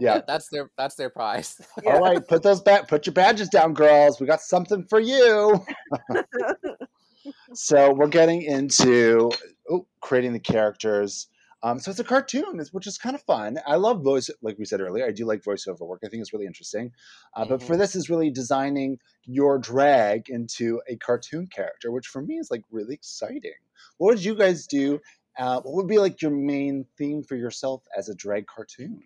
yeah. that's their that's their prize. Yeah. All right, put those back. Put your badges down, girls. We got something for you. so we're getting into oh, creating the characters. Um, so it's a cartoon, which is kind of fun. I love voice, like we said earlier. I do like voiceover work. I think it's really interesting. Uh, But for this, is really designing your drag into a cartoon character, which for me is like really exciting. What would you guys do? Uh, what would be like your main theme for yourself as a drag cartoon?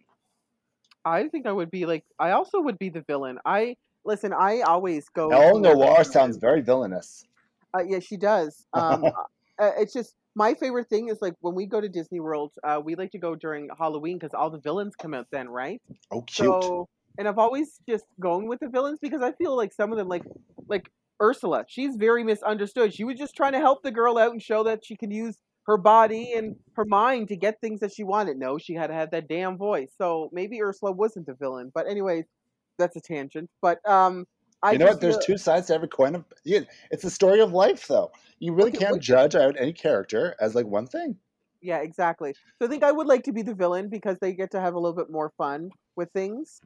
I think I would be like I also would be the villain. I listen. I always go. El for- Noir sounds very villainous. Uh, yeah, she does. Um, uh, it's just my favorite thing is like when we go to Disney World, uh, we like to go during Halloween because all the villains come out then, right? Oh, cute. So, and I've always just gone with the villains because I feel like some of them, like like Ursula, she's very misunderstood. She was just trying to help the girl out and show that she can use her body and her mind to get things that she wanted. No, she had to have that damn voice. So maybe Ursula wasn't the villain. But anyways, that's a tangent. But um, I you know what? There's feel- two sides to every coin. Of yeah, it's the story of life, though. You really Okay, can't judge out any character as like one thing. Yeah, exactly. So I think I would like to be the villain because they get to have a little bit more fun with things.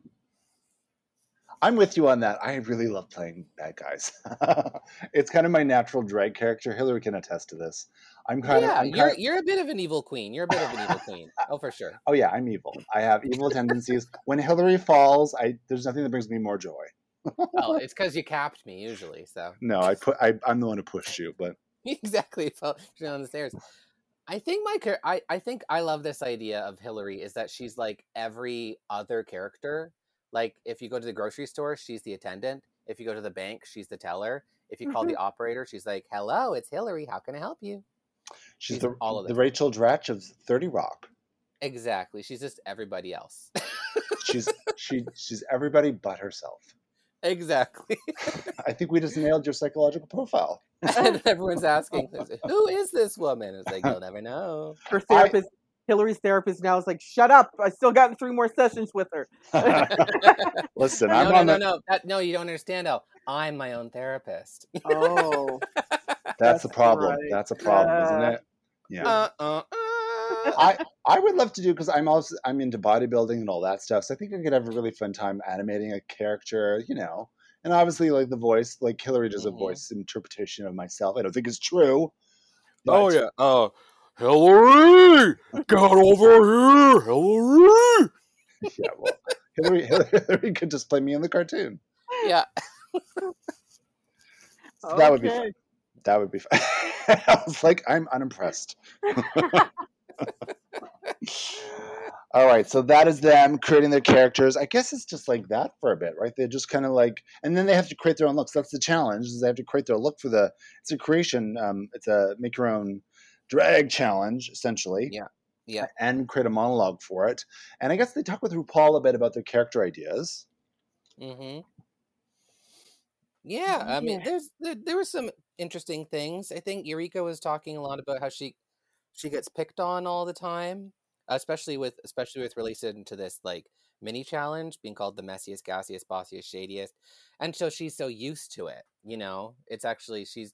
I'm with you on that. I really love playing bad guys. it's kind of my natural drag character. Hillary can attest to this. I'm kind of. yeah, you're kind you're a bit of an evil queen. You're a bit of an evil queen. Oh, for sure. oh yeah, I'm evil. I have evil tendencies. When Hillary falls, I there's nothing that brings me more joy. Well, oh, it's because you capped me usually. So No, I put. I, I'm the one who pushed you, but exactly. Fell down the stairs. I think my I I think I love this idea of Hillary is that she's like every other character. Like if you go to the grocery store, she's the attendant. If you go to the bank, she's the teller. If you call the mm-hmm. operator, she's like, "Hello, it's Hillary. How can I help you?" she's She's the all of the. Rachel Dratch of Thirty Rock. Exactly. She's just everybody else. She's she she's everybody but herself. exactly. I think we just nailed your psychological profile. and everyone's asking, "Who is this woman?" It's like you'll never know. Her therapist, Hillary's therapist, now is like, "Shut up! I still got three more sessions with her." Listen, no, I'm no, on no, the, no, that, no. You don't understand. Oh, I'm my own therapist. Oh, That's the That's problem. right. That's a problem, isn't it? Yeah. Uh, uh, uh. I I would love to do because I'm also I'm into bodybuilding and all that stuff. So I think I could have a really fun time animating a character, you know. And obviously, like the voice, like Hillary does a Mhm. voice interpretation of myself. I don't think it's true. oh yeah. Oh, Hillary, get over here, Hillary. yeah. Well, Hillary, Hillary could just play me in the cartoon. Yeah. So That would be fun. That would be fun. I was like, I'm unimpressed. All right, so that is them creating their characters. I guess it's just like that for a bit, right? They're just kind of like, and then they have to create their own looks. That's the challenge. Is they have to create their look for the. It's a creation. Um, it's a make your own drag challenge essentially. Yeah, yeah. And create a monologue for it. And I guess they talk with RuPaul a bit about their character ideas. Mm-hmm. Yeah, I mean, Yeah. there's there, there were some interesting things. I think Eureka was talking a lot about how she she gets picked on all the time, especially with especially with related to this like mini challenge being called the messiest, gassiest, bossiest, shadiest, and so she's so used to it. You know, it's actually she's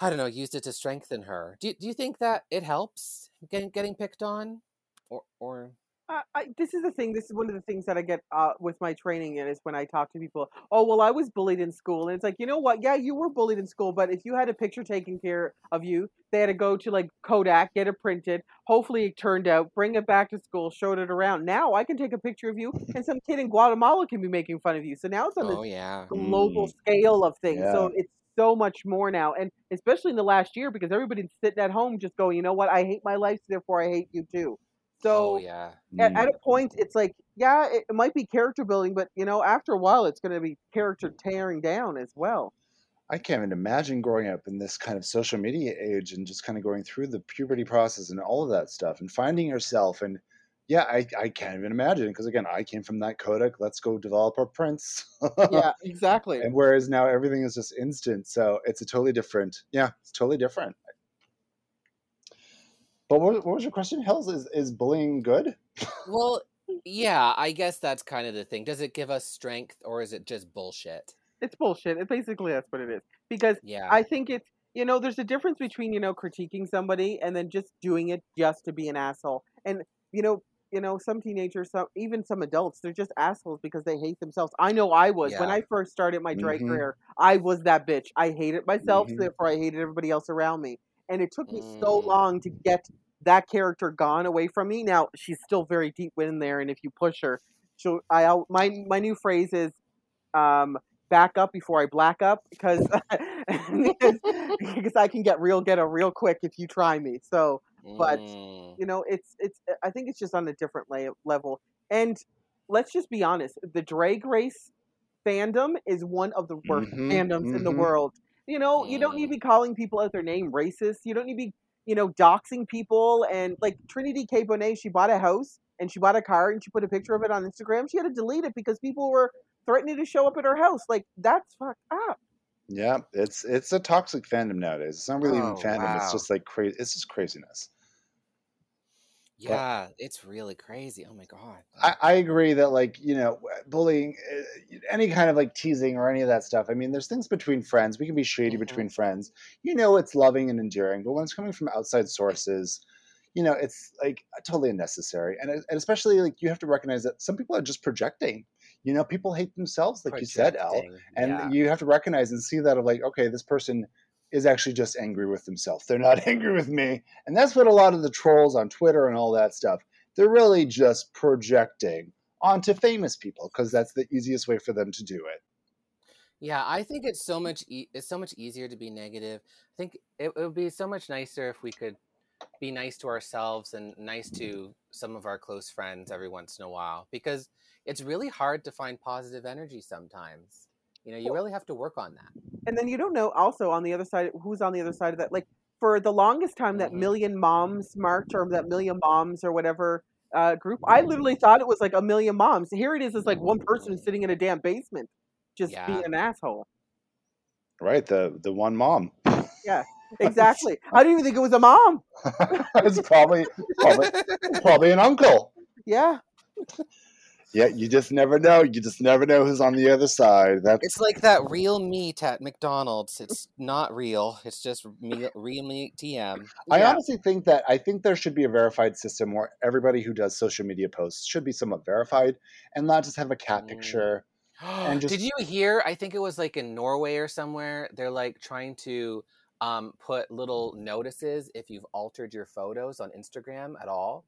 I don't know used it to strengthen her. Do you- do you think that it helps getting getting picked on, or or I, I, this is the thing. This is one of the things that I get uh, with my training, and is when I talk to people. Oh, well, I was bullied in school, and it's like, you know what? Yeah, you were bullied in school, but if you had a picture taken care of you, they had to go to like Kodak, get it printed. Hopefully, it turned out. Bring it back to school, showed it around. Now I can take a picture of you, and some kid in Guatemala can be making fun of you. So now it's on Oh yeah. global Mm. scale of things. Yeah. So it's so much more now, and especially in the last year because everybody's sitting at home just going, you know what? I hate my life, therefore I hate you too. So oh yeah. at, Mm. at a point it's like yeah it, it might be character building but you know after a while it's going to be character tearing down as well I can't even imagine growing up in this kind of social media age and just kind of going through the puberty process and all of that stuff and finding yourself. And yeah, I, I can't even imagine because again, I came from that Kodak. Let's go develop our prints. yeah exactly and whereas now everything is just instant, so it's a totally different. Yeah, it's totally different. But what, what was your question, Hills? Is is bullying good? Well, yeah. I guess that's kind of the thing. Does it give us strength, or is it just bullshit? it's bullshit it basically that's what it is because Yeah. i think it's you know there's a difference between you know critiquing somebody and then just doing it just to be an asshole and you know you know some teenagers some even some adults they're just assholes because they hate themselves. I know i was. When i first started my drag Mhm. career i was that bitch. I hated myself Mhm. therefore i hated everybody else around me. And it took me so Mm. long to get that character gone away from me. Now she's still very deep in there and if you push her so i my my new phrase is um back up before i black up because because, because i can get real ghetto real quick if you try me. So but Mm. you know it's it's i think it's just on a different la- level and let's just be honest the drag race fandom is one of the worst Mhm, fandoms in the mhm. world you know you don't need to Mm. be calling people out their name racist you don't need to be you know doxing people and like trinity k bonet she bought a house and she bought a car and she put a picture of it on instagram she had to delete it because people were threatening to show up at her house like that's fucked up Yeah, it's it's a toxic fandom nowadays. It's not really even Oh, fandom. It's just like crazy. It's just craziness. Yeah, it's really crazy. Oh my god. I, I agree that like you know bullying uh, any kind of like teasing or any of that stuff i mean there's things between friends we can be shady Mhm. between friends you know it's loving and endearing but when it's coming from outside sources you know it's like totally unnecessary and, and especially like you have to recognize that some people are just projecting you know people hate themselves like you said al and yeah. you have to recognize and see that of like okay this person is actually just angry with themselves they're not angry with me and that's what a lot of the trolls on twitter and all that stuff they're really just projecting onto famous people because that's the easiest way for them to do it Yeah, I think it's so much e- it's so much easier to be negative. I think it, it would be so much nicer if we could be nice to ourselves and nice to some of our close friends every once in a while because it's really hard to find positive energy sometimes. You know, you really have to work on that. and then you don't know also on the other side who's on the other side of that like for the longest time that Mhm. million moms march or that million moms or whatever uh, group i literally thought it was like a million moms here it is it's like one person sitting in a damn basement just Yeah. being an asshole right the the one mom Yeah, exactly i didn't even think it was a mom it's probably probably probably an uncle yeah yeah you just never know you just never know who's on the other side that's It's like that real meat at McDonald's. It's not real. It's just me, real meat TM. I Yeah. honestly think that I think there should be a verified system where everybody who does social media posts should be somewhat verified and not just have a cat Mm. picture. And Did you hear? I think it was like in Norway or somewhere. They're like trying to um, put little notices if you've altered your photos on Instagram at all.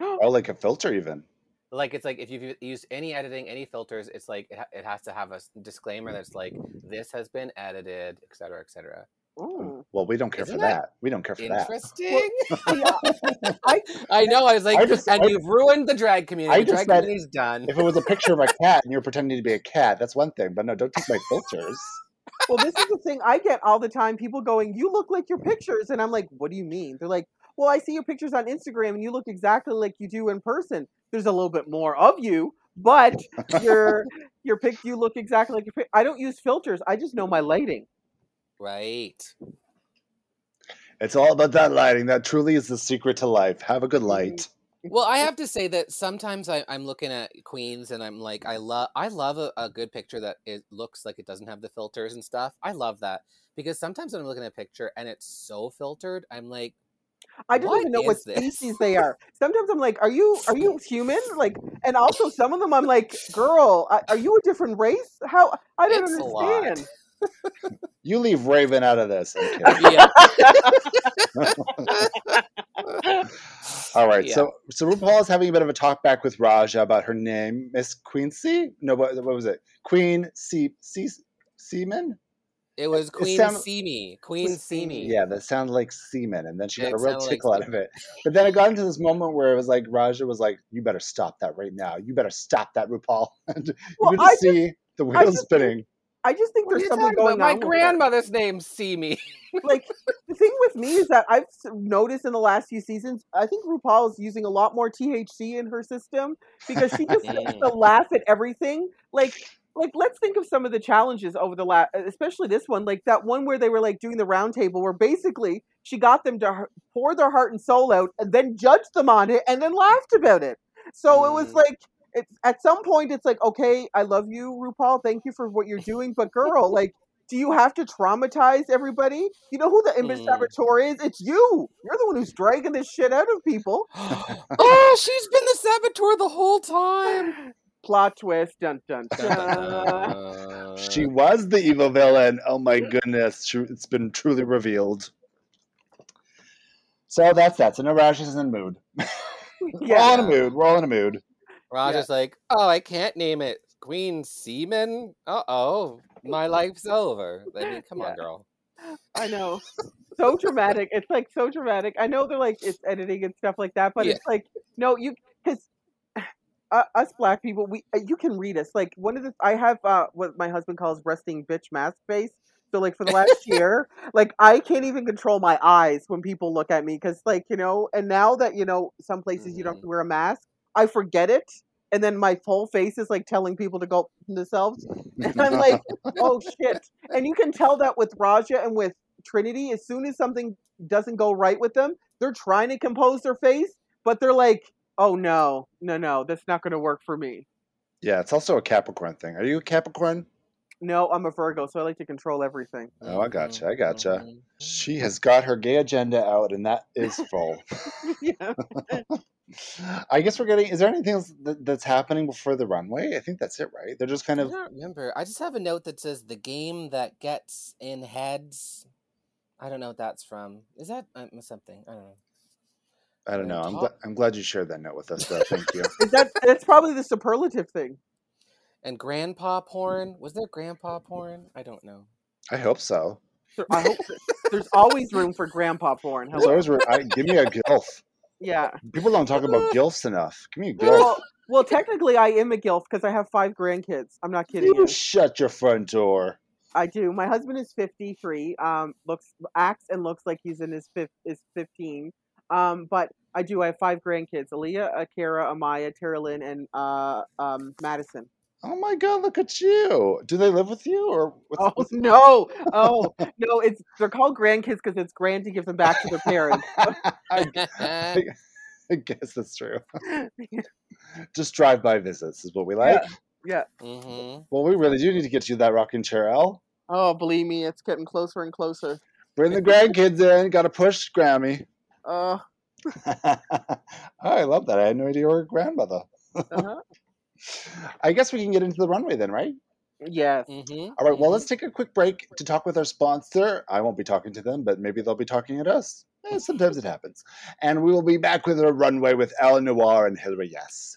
Oh, like a filter even. Like it's like if you've used any editing, any filters, it's like it, ha- it has to have a disclaimer that's like this has been edited, et cetera, et cetera. Ooh. Well, we don't care Isn't for that that. We don't care for that. Interesting. Yeah. I, I know. I was like, I just- and I- you've ruined the drag community. I the just drag meant- community's done. If it was a picture of a cat and you're pretending to be a cat, that's one thing. But no, don't take my filters. well, this is the thing I get all the time. People going, "You look like your pictures," and I'm like, "What do you mean?" They're like, "Well, I see your pictures on Instagram, and you look exactly like you do in person. There's a little bit more of you, but your your pic, you look exactly like your pic. I don't use filters. I just know my lighting. Right. It's all about that lighting. That truly is the secret to life. Have a good mm-hmm. light. Well, I have to say that sometimes I, I'm looking at queens and I'm like, I love, I love a, a good picture that it looks like it doesn't have the filters and stuff. I love that because sometimes when I'm looking at a picture and it's so filtered, I'm like, I don't What even know what this? species they are. Sometimes I'm like, are you are you human? Like, and also some of them I'm like, girl, are you a different race? How I don't It's understand. You leave Raven out of this. Yeah. All right. Yeah. So so RuPaul is having a bit of a talk back with Raja about her name, Miss Quincy. No, what, what was it? Queen C C Seaman. It was Queen sound- Simi. Queen Simi. Yeah, that sounded like semen, and then she Yeah, got a it real sounded like tickle out of it. But then it got into this moment where it was like Raja was like, "You better stop that right now. You better stop that, RuPaul." And you Well, could I just see the I wheels just spinning. I just think What there's something going about? My on. with her. grandmother's name's Simi. like the thing with me is that I've noticed in the last few seasons, I think RuPaul is using a lot more THC in her system because she just seems to laugh at everything. Like, like let's think of some of the challenges over the last, especially this one, like that one where they were like doing the round table, where basically she got them to pour their heart and soul out and then judged them on it and then laughed about it. So it was Mm. like. It's, at some point, it's like, okay, I love you, RuPaul. Thank you for what you're doing, but girl, like, do you have to traumatize everybody? You know who the image Mm. saboteur is? It's you. You're the one who's dragging this shit out of people. oh, she's been the saboteur the whole time. Plot twist. Dun dun Dun. She was the evil villain. Oh my goodness, Tru- it's been truly revealed. So that's that. So no Raja's in the mood. We're all in a mood. We're all in a mood. Roger's like, oh, I can't name it Queen Seaman. Uh oh, my life's over. I mean, come Yeah. on, girl. I know. So dramatic. It's like so dramatic. I know they're like it's editing and stuff like that, but Yeah. it's like no, you because uh, us black people, we uh, you can read us. Like one of the I have uh what my husband calls resting bitch mask face. So like for the last year, like I can't even control my eyes when people look at me because like you know, and now that you know some places you don't have to wear a mask, I forget it, and then my whole face is like telling people to go themselves, and I'm like, oh shit. And you can tell that with Raja and with Trinity, as soon as something doesn't go right with them, they're trying to compose their face, but they're like, oh no, no, no, that's not going to work for me. yeah, it's also a Capricorn thing. Are you a Capricorn? No, I'm a Virgo, so I like to control everything. Oh, I gotcha. I gotcha. She has got her gay agenda out, and that is full. yeah. I guess we're getting. Is there anything else that, that's happening before the runway? I think that's it, right? They're just kind of. I of. don't remember. I just have a note that says the game that gets in heads. I don't know what that's from. Is that um, something? I don't know. I don't know. I'm, Top- gla- I'm glad you shared that note with us, though. Thank you. Is that that's probably the superlative thing. And grandpa porn. Was there grandpa porn? I don't know. I hope so. So I hope that- there's always room for grandpa porn. There's Hello. always. re- I, give me a gilf. Yeah. People don't talk about gilfs enough. Give me a gilf. Well, well, technically, I am a gilf because I have five grandkids. I'm not kidding You you. shut your front door. I do. My husband is 53. Um, looks acts and looks like he's in his fifth is 15. Um, but I do. I have five grandkids: Aaliyah, Akira, Amaya, Tara Lynn, and uh, um, Madison. Oh my god! Look at you. Do they live with you or? What's, Oh what's- no! Oh no! It's they're called grandkids because it's grand to give them back to their parents. I, I guess that's true. Just drive-by visits is what we like. yeah. hmm Well, we really do need to get you that rocking chair, Al. Oh, believe me, it's getting closer and closer. Bring the grandkids in. Got to push Grammy. Uh, oh, I love that. I had no idea you were a grandmother. uh-huh. I guess we can get into the runway then, right? Yes. hmm All right. Well, let's take a quick break to talk with our sponsor. I won't be talking to them, but maybe they'll be talking at us. Eh, sometimes it happens. And we will be back with a runway with Elle Noir and Hillary Yes.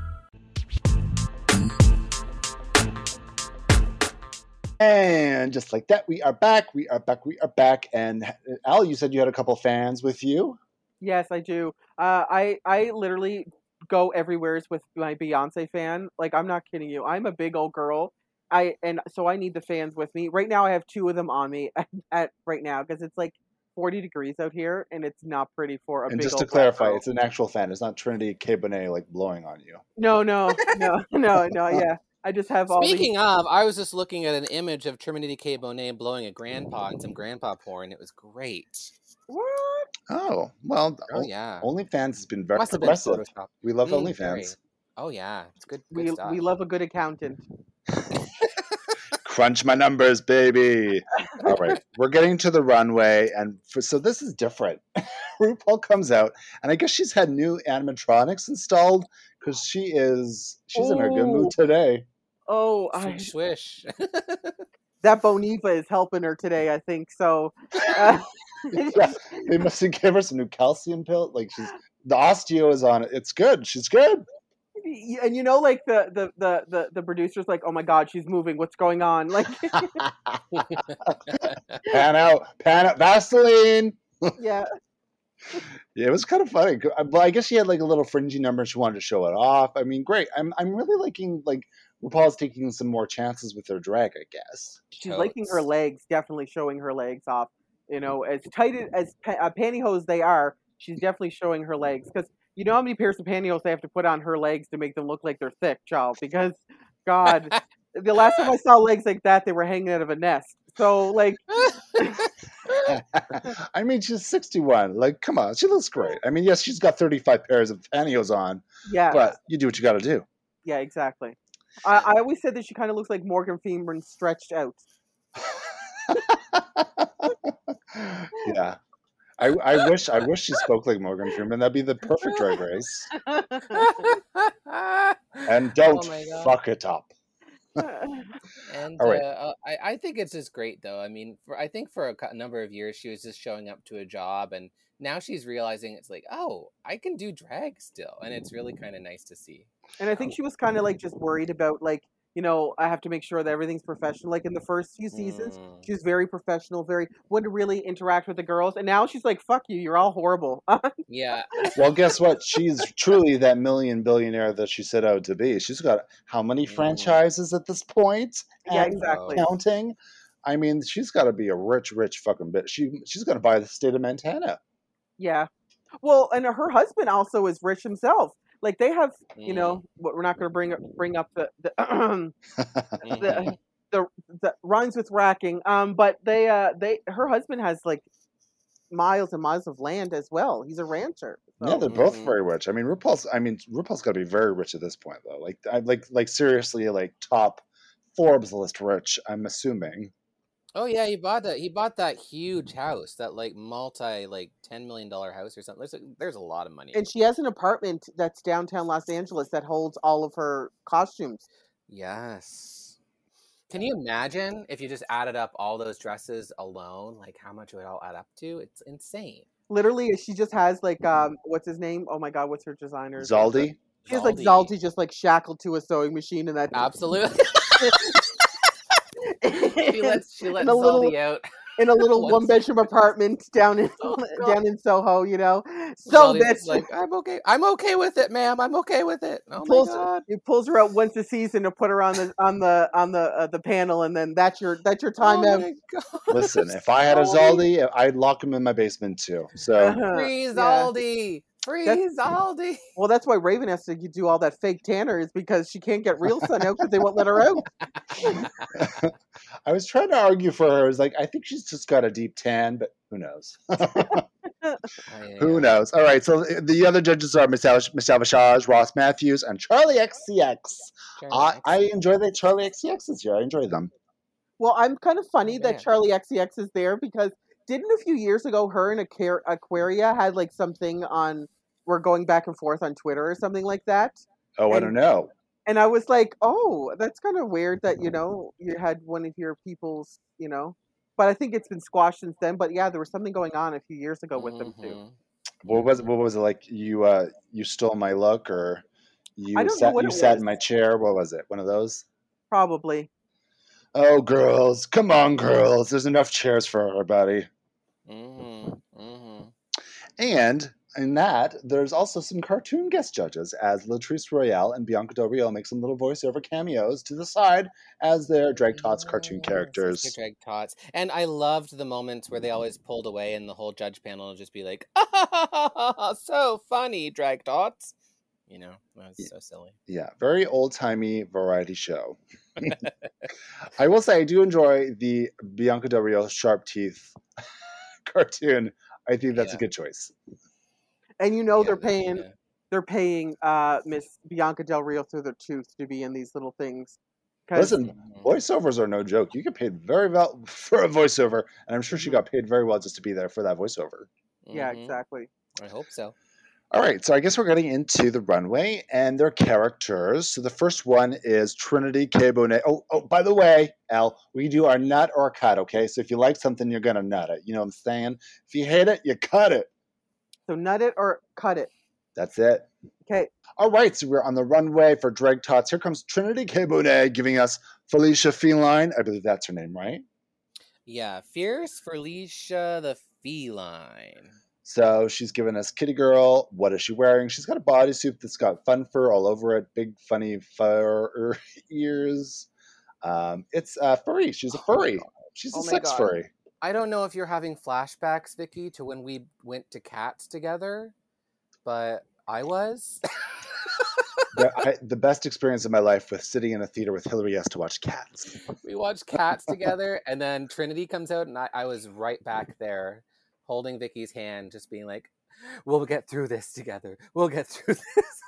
And just like that, we are back. We are back. We are back. And uh, Al, you said you had a couple fans with you. Yes, I do. Uh, I I literally go everywheres with my Beyonce fan. Like I'm not kidding you. I'm a big old girl. I and so I need the fans with me. Right now, I have two of them on me at, at right now because it's like 40 degrees out here, and it's not pretty for a And big just to clarify, girl. it's an actual fan. It's not Trinity K. Bonet like blowing on you. no, no, no, no, no. Yeah, I just have all. Speaking these... of, I was just looking at an image of Trinity K. Bonet blowing a grandpa and some grandpa porn. It was great. What? Oh well, Oh o- yeah, OnlyFans has been very must have been We love Mm, OnlyFans. very. Oh yeah, it's good. good We stuff. we love a good accountant. Crunch my numbers, baby. All right, we're getting to the runway, and for, so this is different. RuPaul comes out, and I guess she's had new animatronics installed because she is she's in a good Oh. mood today. Oh, I, Swish, that Boniva is helping her today. I think so. Uh, yeah, they must have given her some new calcium pill. Like she's the osteo is on it. It's good. She's good. and you know, like the the the the, the producer's like, "Oh my God, she's moving. What's going on?" Like, pan out, pan out, Vaseline. yeah, Yeah, it was kind of funny. Uh, Well, I guess she had like a little fringy number. She wanted to show it off. I mean, great. I'm I'm really liking like RuPaul's taking some more chances with her drag. I guess. she's liking her legs, definitely showing her legs off. You know, as tight as- as pa- uh, pantyhose they are, she's definitely showing her legs because you know how many pairs of pantyhose they have to put on her legs to make them look like they're thick, child. Because, God, the last time I saw legs like that, they were hanging out of a nest. So, like, I mean, she's 61. Like, come on, she looks great. I mean, yes, she's got 35 pairs of pantyhose on, yeah, but you do what you got to do. yeah, exactly. I, I always said that she kind of looks like Morgan Freeman stretched out. yeah. I, I wish I wish she spoke like Morgan Freeman. That'd be the perfect drag race. And don't Oh fuck it up. And All right. uh, I, I think it's just great, though. I mean, for I think for a number of years she was just showing up to a job, and now she's realizing it's like, oh, I can do drag still, and it's really kind of mm. nice to see. And I think um, she was kind of mm-hmm. like just worried about like you know I have to make sure that everything's professional. Like in the first few seasons, Mm. she was very professional, very wouldn't really interact with the girls, and now she's like, "Fuck you, you're all horrible." Yeah, Well, guess what? She's truly that million billionaire that she set out to be. She's got how many Mm. franchises at this point? yeah, And exactly. Counting. I mean, she's got to be a rich, rich fucking bitch. She she's gonna buy the state of Montana. Yeah. Well, and her husband also is rich himself. Like they have, you Mm. know, what we're not going to bring up bring up the the, the Mhm. the the rhymes with racking. Um, but they uh they her husband has like miles and miles of land as well. He's a rancher. Yeah, they're both Mhm. very rich. I mean, RuPaul's. I mean, RuPaul's got to be very rich at this point, though. Like, I like, like seriously, like top Forbes list rich. I'm assuming. Oh yeah, he bought that. He bought that huge house, that like multi like ten million dollar house or something. There's a, there's a lot of money. and she has an apartment that's downtown Los Angeles that holds all of her costumes. Yes. Can you imagine if you just added up all those dresses alone? Like how much it would all add up to? It's insane. Literally, she just has like um, what's his name? Oh my God, what's her designer? Zaldy. She has like Zaldy. Zaldy just like shackled to a sewing machine and that. Absolutely. she lets she lets a little- Zaldy out. in a little one bedroom apartment down in Oh, down in Soho, you know. So Zaldy's bitch like I'm okay. I'm okay with it, ma'am. I'm okay with it. Oh my pulls god. he pulls her out once a season to put her on the on the on the uh, the panel, and then that's your that's your time oh out. my god. Listen, if I had a Zaldy. Zaldy, I'd lock him in my basement too. So Uh-huh, Free yeah. Zaldy. Free Zaldy. Well, that's why Raven has to do all that fake tanner is because she can't get real sun out because they won't let her out. I was trying to argue for her. I was like, I think she's just got a deep tan, but who knows? Who knows? All right. So uh, the other judges are Michelle, Michelle Visage, Ross Mathews, and Charli XCX. I, I enjoy the Charli XCX this year. I enjoy them. Well, I'm kind of funny that. Charli XCX is there because didn't a few years ago her and Aquar- Aquaria had like something on we're going back and forth on Twitter or something like that. Oh, I don't know. and I was like, "Oh, that's kind of weird that you know you had one of your people's, you know." But I think it's been squashed since then. But yeah, there was something going on a few years ago with them too. Mhm. What was what was it like? You uh you stole my look, or you I don't know sat you it sat in my chair? What was it? One of those? Probably. Oh, girls, come on, girls. There's enough chairs for everybody. Mhm. Mhm. And in that, there's also some cartoon guest judges as Latrice Royale and Bianca Del Rio make some little voiceover cameos to the side as their Drag Tots cartoon characters. Drag Tots. And I loved the moments where they always pulled away and the whole judge panel would just be like, so funny, Drag Tots. You know, that was so silly. Yeah, very old timey variety show. I will say I do enjoy the Bianca Del Rio sharp teeth cartoon. I think that's a good choice. And you know Yeah, they're paying yeah. they're paying uh Miss Bianca Del Rio through their tooth to be in these little things. 'Cause- Listen, Mhm. voiceovers are no joke. You get paid very well for a voiceover, and I'm sure she got paid very well just to be there for that voiceover. yeah, Mhm. exactly. I hope so. All right, so I guess we're getting into the runway and their characters. So the first one is Trinity K. Bonet. Oh, oh, by the way, Al, we do our nut or cut, okay? So if you like something, you're gonna nut it. You know what I'm saying? If you hate it, you cut it. So nut it or cut it. That's it. Okay. All right, so we're on the runway for Drag Tots. Here comes Trinity K. Bonet giving us Felicia Feline. I believe that's her name, right? Yeah, Fierce Felicia the Feline. So she's given us Kitty Girl. What is she wearing? She's got a bodysuit that's got fun fur all over it, big funny fur ears. Um, it's uh, furry. She's a Oh furry. She's Oh a sex God. furry. I don't know if you're having flashbacks, Vicky, to when we went to Cats together, but I was. the, I, the best experience of my life was sitting in a theater with Hillary S to watch Cats. we watched Cats together, and then Trinity comes out, and I, I was right back there, holding Vicky's hand, just being like, "We'll get through this together. We'll get through this."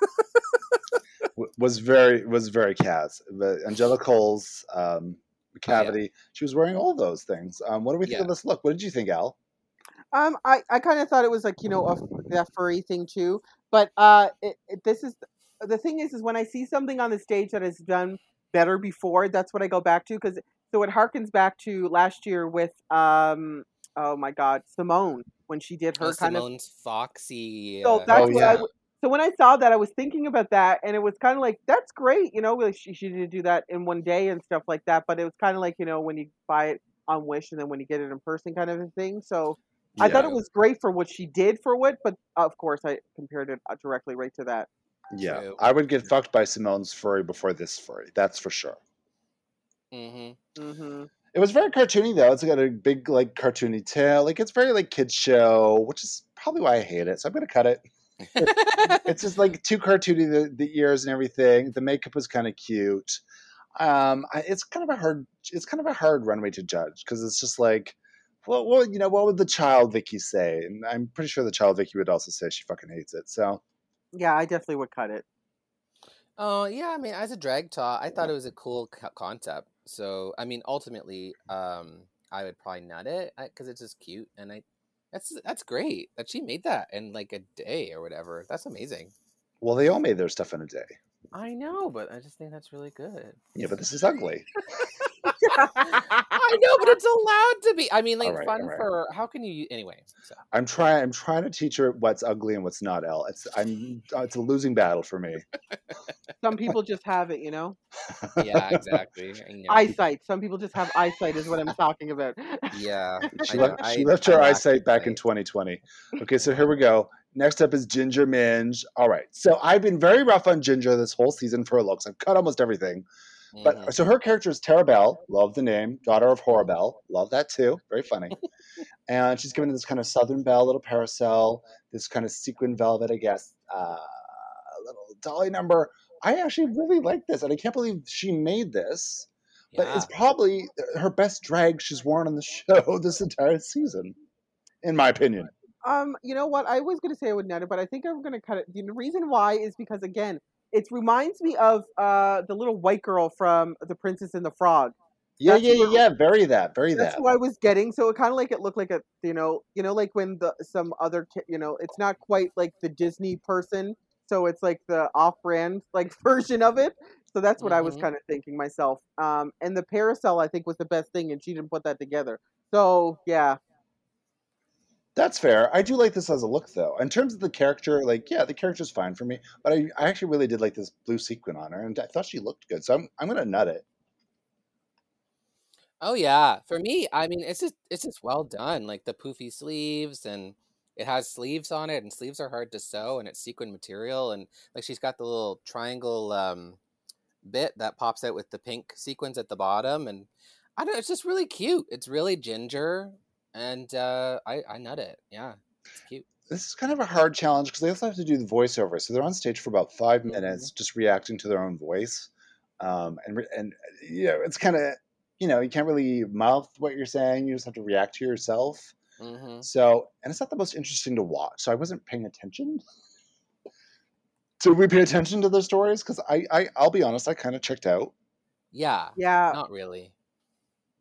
Was very was very Cats. But Angela Cole's um, cavity. She was wearing all those things. Um, what do we think Yeah. of this look? What did you think, Al? Um, I, I kind of thought it was like you know a, that furry thing too, but uh, it, it, this is the thing is is when I see something on the stage that is done better before, that's what I go back to because so it harkens back to last year with um oh my god Symone when she did her Oh, kind of Symone's foxy. so uh, that's Oh, what yeah. w- so when I saw that I was thinking about that and it was kind of like that's great you know like she she did do that in one day and stuff like that but it was kind of like you know when you buy it on Wish and then when you get it in person kind of a thing so. I thought it was great for what she did for what, but of course I compared it uh, directly right to that. Yeah, True. I would get fucked by Symone's furry before this furry. That's for sure. Mm-hmm. hmm It was very cartoony though. It's got a big like cartoony tail. Like it's very like kids show, which is probably why I hate it. So I'm gonna cut it. It's just like too cartoony the, the ears and everything. The makeup was kind of cute. Um, I, it's kind of a hard. It's kind of a hard runway to judge because it's just like, well, what you know, what would the child Vicky say? And I'm pretty sure the child Vicky would also say she fucking hates it. So Yeah, I definitely would cut it. Oh yeah, I mean, as a drag tot, I thought it was a cool co- concept. So I mean, ultimately, um, I would probably nut it because it's just cute, and I that's that's great that she made that in like a day or whatever. That's amazing. well, they all made their stuff in a day. I know, but I just think that's really good. Yeah, but this is ugly. I know, but it's allowed to be. I mean, like Alright, fun alright. for how can you anyway? So I'm trying. I'm trying to teach her what's ugly and what's not. L. it's I'm. Uh, it's a losing battle for me. Some people just have it, you know. yeah, exactly. I. Eyesight. Some people just have eyesight, is what I'm talking about. yeah, She left, know. she I- left her lack eyesight back in 2020. Okay, so here we go. Next up is Ginger Minj. All right, so I've been very rough on Ginger this whole season for her looks. I've cut almost everything. But Mhm. so her character is Tara Bell. Love the name. Daughter of Horribelle. Love that too. Very funny. and she's given this kind of Southern Belle little parasol, this kind of sequin velvet, I guess, uh, little dolly number. I actually really like this, and I can't believe she made this. But it's probably her best drag she's worn on the show this entire season, in my opinion. Um, you know what? I was gonna say I would but I think I'm gonna cut it. The reason why is because again, it reminds me of uh the little white girl from The Princess and the Frog. Yeah, That's yeah, yeah, yeah. Very that, very that. That's that. who I was getting. So it kind of like it looked like a, you know, you know, like when the some other, ki- you know, it's not quite like the Disney person. So it's like the off-brand like version of it. So that's what I was Mhm. kind of thinking myself. Um, and the parasol I think was the best thing, and she didn't put that together. So yeah, That's fair. I do like this as a look, though. In terms of the character, like, yeah, the character's fine for me. But I, I actually really did like this blue sequin on her, and I thought she looked good. So I'm, I'm gonna nut it. Oh yeah, for me, I mean, it's just it's just well done. Like the poofy sleeves and it has sleeves on it, and sleeves are hard to sew, and it's sequin material, and like she's got the little triangle um, bit that pops out with the pink sequins at the bottom, and I don't. know, It's just really cute. It's really ginger, and uh, I I nut it. Yeah, it's cute. This is kind of a hard challenge because they also have to do the voiceover. So they're on stage for about 5 Mhm. minutes, just reacting to their own voice, um, and and you know it's kind of you know you can't really mouth what you're saying. You just have to react to yourself. hmm So, and it's not the most interesting to watch. So I wasn't paying attention. Did we pay attention to the stories? Because I, I, I'll be honest, I kind of checked out. Yeah, Yeah, not really.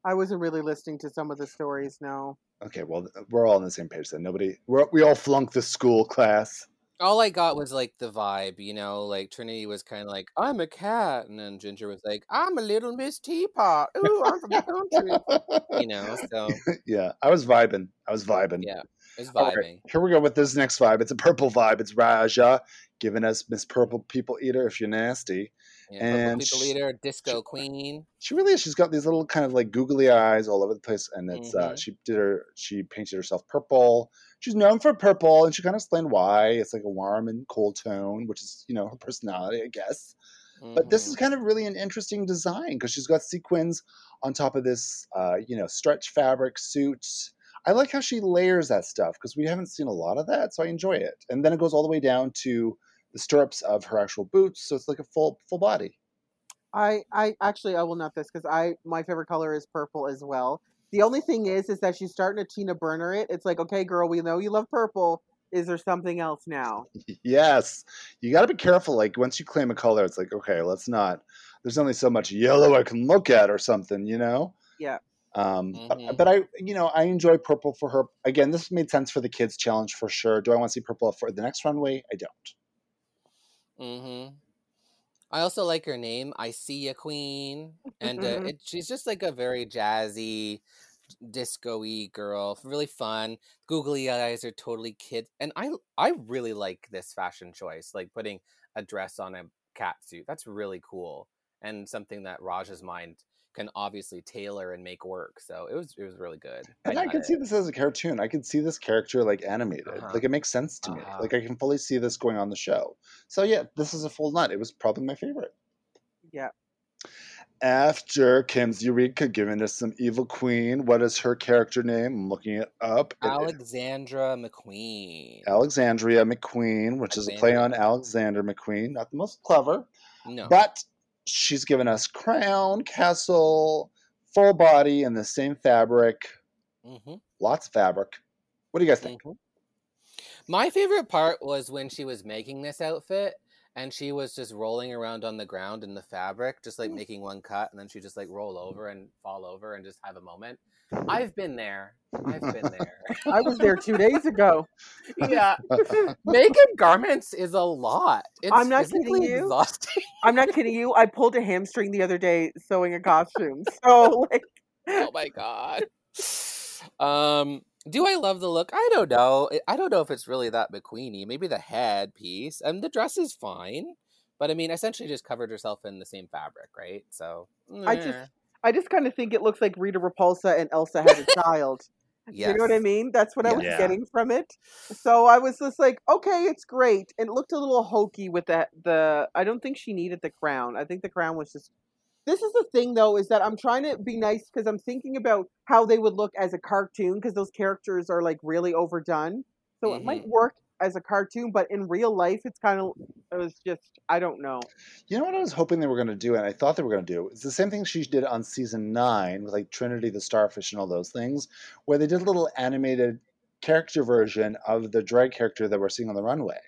I wasn't really listening to some of the stories. No. Okay, well, we're all on the same page then. Nobody, we're, we all flunked the school class. All I got was like the vibe, you know, like Trinity was kind of like, I'm a cat. And then Ginger was like, I'm a little Miss Teapot. Ooh, I'm from the country. You know, so yeah, I was vibing. I was vibing. yeah, it's All right, vibing. here we go with this next vibe. It's a purple vibe. It's Raja giving us Miss Purple People Eater if you're nasty. Yeah, and People sh- Leader, Disco Queen. She really is. She's got these little kind of like googly eyes all over the place, and it's uh, Mhm. she did her she painted herself purple. She's known for purple, and she kind of explained why. It's like a warm and cold tone, which is you know her personality, I guess. But this is Mhm. kind of really an interesting design because she's got sequins on top of this, uh, you know, stretch fabric suit. I like how she layers that stuff because we haven't seen a lot of that, so I enjoy it. And then it goes all the way down to the stirrups of her actual boots, so it's like a full full body. I, I actually I will nut this because I my favorite color is purple as well. The only thing is, is that she's starting to Tina Burner it. It's like, okay, girl, we know you love purple. Is there something else now? Yes, you got to be careful. Like once you claim a color, it's like okay, let's not. There's only so much yellow I can look at, or something, you know. Yeah. Um, but, Mhm. but I, you know, I enjoy purple for her. Again, this made sense for the kids challenge for sure. Do I want to see purple for the next runway? I don't. Mm-hmm. I also like her name. I see a queen, and uh, Mhm. it, she's just like a very jazzy, disco-y girl. Really fun. Googly eyes are totally kid, and I I really like this fashion choice. Like putting a dress on a cat suit. That's really cool, and something that Raj's mind can obviously tailor and make work. So it was it was really good. And I got can see this as a cartoon. I can see this character like animated. Uh-huh. Like it makes sense to me. Uh-huh. Like I can fully see this going on the show. So yeah, this is a full nut. It was probably my favorite. Yeah. After Kim's Eureka giving us some evil queen. What is her character name? I'm looking it up. It- Alexandra McQueen. Alexandria McQueen, which is a play on Alexandria. Alexander McQueen. Not the most clever, No. but she's given us crown, castle, full body in the same fabric. hmm Lots of fabric. What do you guys think? Mhm. My favorite part was when she was making this outfit and she was just rolling around on the ground in the fabric, just like making one cut, and then she just like roll over and fall over and just have a moment. I've been there. I've been there. I was there two days ago. yeah, making garments is a lot. It's I'm not kidding you. Exhausting. I'm not kidding you. I pulled a hamstring the other day sewing a costume. So like, oh my god. Um, do I love the look? I don't know. I- I don't know if it's really that McQueenie. Maybe the head piece. And the dress is fine. But I mean, essentially just covered herself in the same fabric, right? So I just- eh. I just kind of think it looks like Rita Repulsa and Elsa had a child. yes. You know what I mean? That's what I was Yeah. getting from it. So I was just like, okay, it's great. And it looked a little hokey with that. The I don't think she needed the crown. I think the crown was just. This is the thing, though, is that I'm trying to be nice because I'm thinking about how they would look as a cartoon because those characters are like really overdone. So it might mm-hmm. work as a cartoon, but in real life, it's kind of it was just I don't know. You know what I was hoping they were going to do, and I thought they were going to do? It's the same thing she did on season nine with like Trinity the Starfish and all those things, where they did a little animated character version of the drag character that we're seeing on the runway.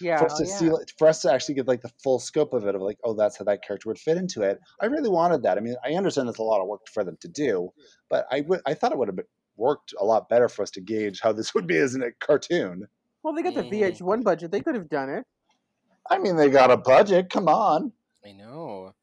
Yeah, for us to see, yeah. like, for us to actually get like the full scope of it, of like, oh, that's how that character would fit into it. I really wanted that. I mean, I understand it's a lot of work for them to do, but I would, I thought it would have worked a lot better for us to gauge how this would be as a cartoon. well, they got the Mhm. VH1 budget; they could have done it. I mean, they got a budget. Come on. I know.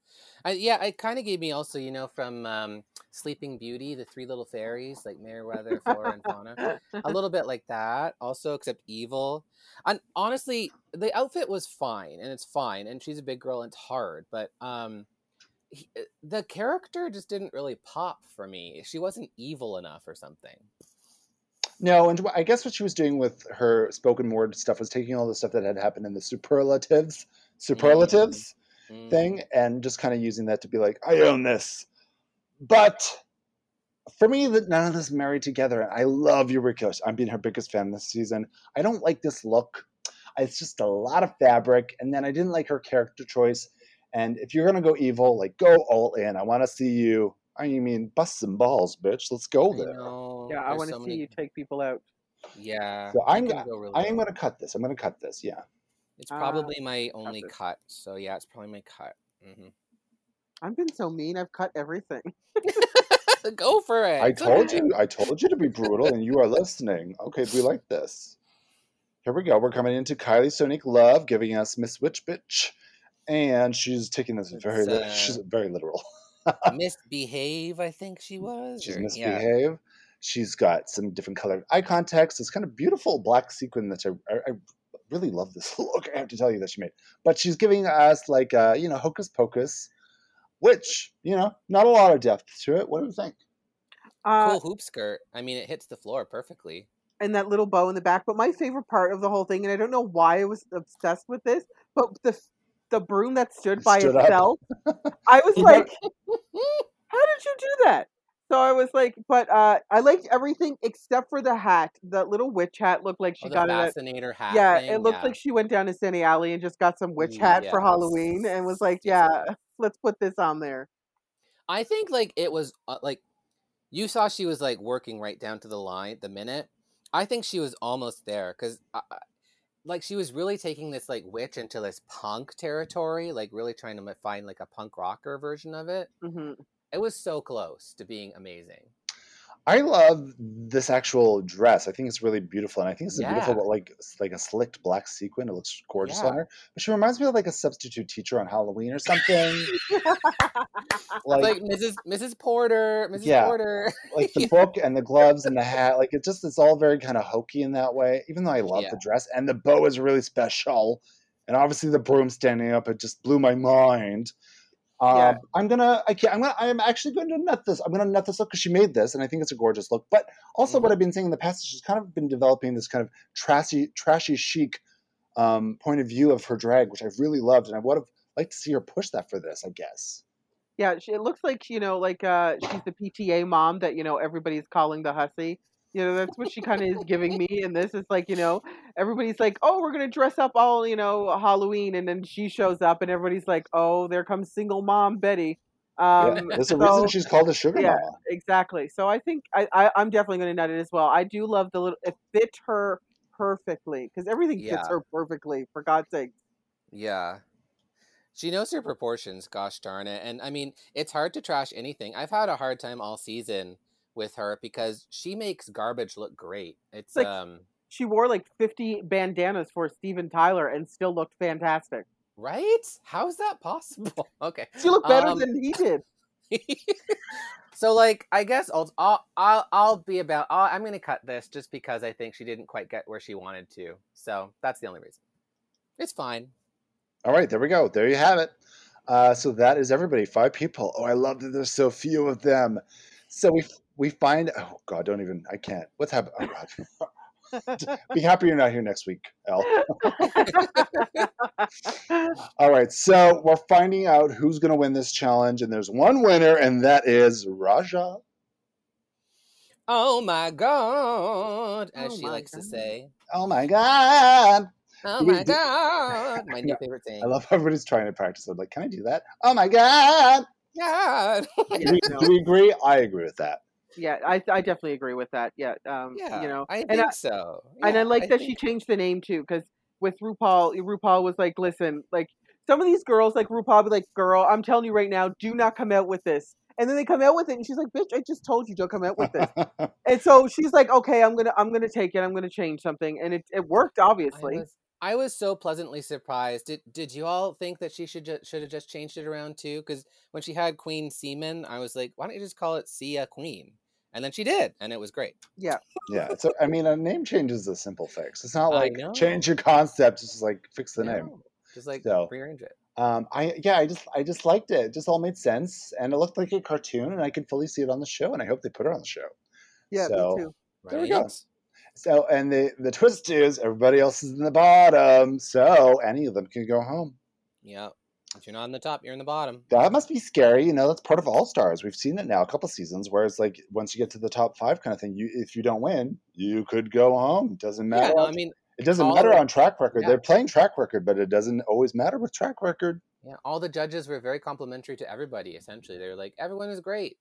I, yeah, it kind of gave me also, you know, from um, Sleeping Beauty, the three little fairies, like Merryweather, Flora, and Fauna. a little bit like that also except evil and honestly the outfit was fine and it's fine and she's a big girl and it's hard but um he, uh, the character just didn't really pop for me she wasn't evil enough or something No, and I guess what she was doing with her spoken word stuff was taking all the stuff that had happened in the superlatives, superlatives Mm. thing, and just kind of using that to be like, I own this. But for me, that none of this married together. I love Eureka. I'm being her biggest fan this season. I don't like this look. It's just a lot of fabric, and then I didn't like her character choice. And if you're gonna go evil, like go all in. I want to see you. I mean, bust some balls, bitch. Let's go there. know. Yeah, I want to so see many- you take people out. Yeah. So I'm gonna, go really I am well. gonna cut this. I'm gonna cut this. Yeah. It's Ah, probably my only this. cut. So yeah, it's probably my cut. hmm I've been so mean. I've cut everything. Go for it. I told you. I told you to be brutal, and you are listening. Okay, we like this. Here we go. We're coming into Kylie Sonique Love, giving us Miss Witch Bitch, and she's taking this very. It's, li- uh, she's very literal. Misbehave, I think she was. She's or- yeah. misbehave. She's got some different colored eye contacts. It's kind of beautiful black sequin that I, I, I really love this look. I have to tell you that she made. But she's giving us like uh, you know hocus pocus, which you know not a lot of depth to it. What do you think? Uh, Cool hoop skirt. I mean, it hits the floor perfectly. and that little bow in the back. But my favorite part of the whole thing, and I don't know why I was obsessed with this, but the the broom that stood by Stood itself, I was like, "How did you do that?" So I was like, but uh, I liked everything except for the hat. That little witch hat looked like she oh, got it. At, fascinator hat. yeah, thing? it looked yeah. like she went down to Sunny Alley and just got some witch hat for Halloween and was like, "Yeah, let's put this on there." I think like it was uh, like you saw she was like working right down to the line the minute. I think she was almost there because like she was really taking this like witch into this punk territory, like really trying to find like a punk rocker version of it. hmm It was so close to being amazing. I love this actual dress. I think it's really beautiful, and I think it's a beautiful, but like like a slicked black sequin. It looks gorgeous Yeah. on her. But she reminds me of like a substitute teacher on Halloween or something. like like Mrs. Mrs. Porter, Mrs. Yeah. Porter. like the book and the gloves and the hat. Like it just it's all very kind of hokey in that way. Even though I love Yeah. the dress and the bow is really special, and obviously the broom standing up, it just blew my mind. Um, Yeah. I'm gonna, I can't, I'm gonna, I'm actually going to nut this. I'm gonna nut this look because she made this, and I think it's a gorgeous look. But also, what I've been saying in the past is she's kind of been developing this kind of trashy, trashy chic um, point of view of her drag, which I've really loved, and I would have liked to see her push that for this. I guess. Yeah, she, it looks like you know, like uh, she's the PTA mom that you know everybody's calling the hussy. You know, that's what she kind of is giving me. And this is like, you know, everybody's like, "Oh, we're gonna dress up all you know Halloween," and then she shows up, and everybody's like, "Oh, there comes single mom Betty." Yeah, Um, there's a so- reason she's called a sugar yeah. mama. exactly. So I think I, I I'm definitely going to nut it as well. I do love the little. It fit her perfectly because everything fits her perfectly. For God's sake. Yeah. She knows her proportions, gosh darn it. And I mean, it's hard to trash anything. I've had a hard time all season with her because she makes garbage look great. It's like- um She wore like 50 bandanas for Steven Tyler and still looked fantastic. right? How's that possible? Okay. She looked better Um, than he did. so like I guess I'll I'll I'll, I'll be about i I'm going to cut this just because I think she didn't quite get where she wanted to. So that's the only reason. It's fine. All right, there we go. There you have it. Uh, so that is everybody. Five people. Oh, I love that there's so few of them. So we we find. Oh God, don't even. I can't. What's happening? Oh God. Be happy you're not here next week, Elle. All right, so we're finding out who's going to win this challenge, and there's one winner, and that is Raja. Oh my god, as Oh she my likes to say. Oh my God! Oh my god, my new Yeah, favorite thing. I love how everybody's trying to practice. I'm like, can I do that? Oh my God! God. Do we, do we agree? I agree with that. Yeah, I I definitely agree with that. Yeah, um, yeah, you know, I and think I- so. and I Yeah, like that she changed the name too, because with RuPaul, RuPaul was like, listen, like some of these girls, like RuPaul, be like, girl, I'm telling you right now, do not come out with this. And then they come out with it, and she's like, bitch, I just told you don't come out with this. and so she's like, okay, I'm gonna I'm gonna take it, I'm gonna change something, and it it worked I obviously. Was, I was so pleasantly surprised. Did Did you all think that she should ju- should have just changed it around too? Because when she had Queen Seaman, I was like, why don't you just call it Sia Queen? And then she did, and it was great. yeah. Yeah. So I mean, a name change is a simple fix. It's not like change your concept. It's just like fix the name. Just like So- rearrange it. Um, I yeah, I just I just liked it. It just all made sense, and it looked like a cartoon, and I could fully see it on the show. And I hope they put it on the show. Yeah, So- me too. There we go. So, and the the twist is everybody else is in the bottom, so any of them can go home. Yep. If you're not in the top, you're in the bottom. That must be scary. You know, that's part of All Stars. We've seen it now a couple seasons where it's like once you get to the top five kind of thing, you if you don't win, you could go home. It doesn't matter. Yeah, no, I mean, it doesn't matter on track record. yeah. They're playing track record, but it doesn't always matter with track record. yeah, all the judges were very complimentary to everybody. Essentially, they were like, "Everyone is great.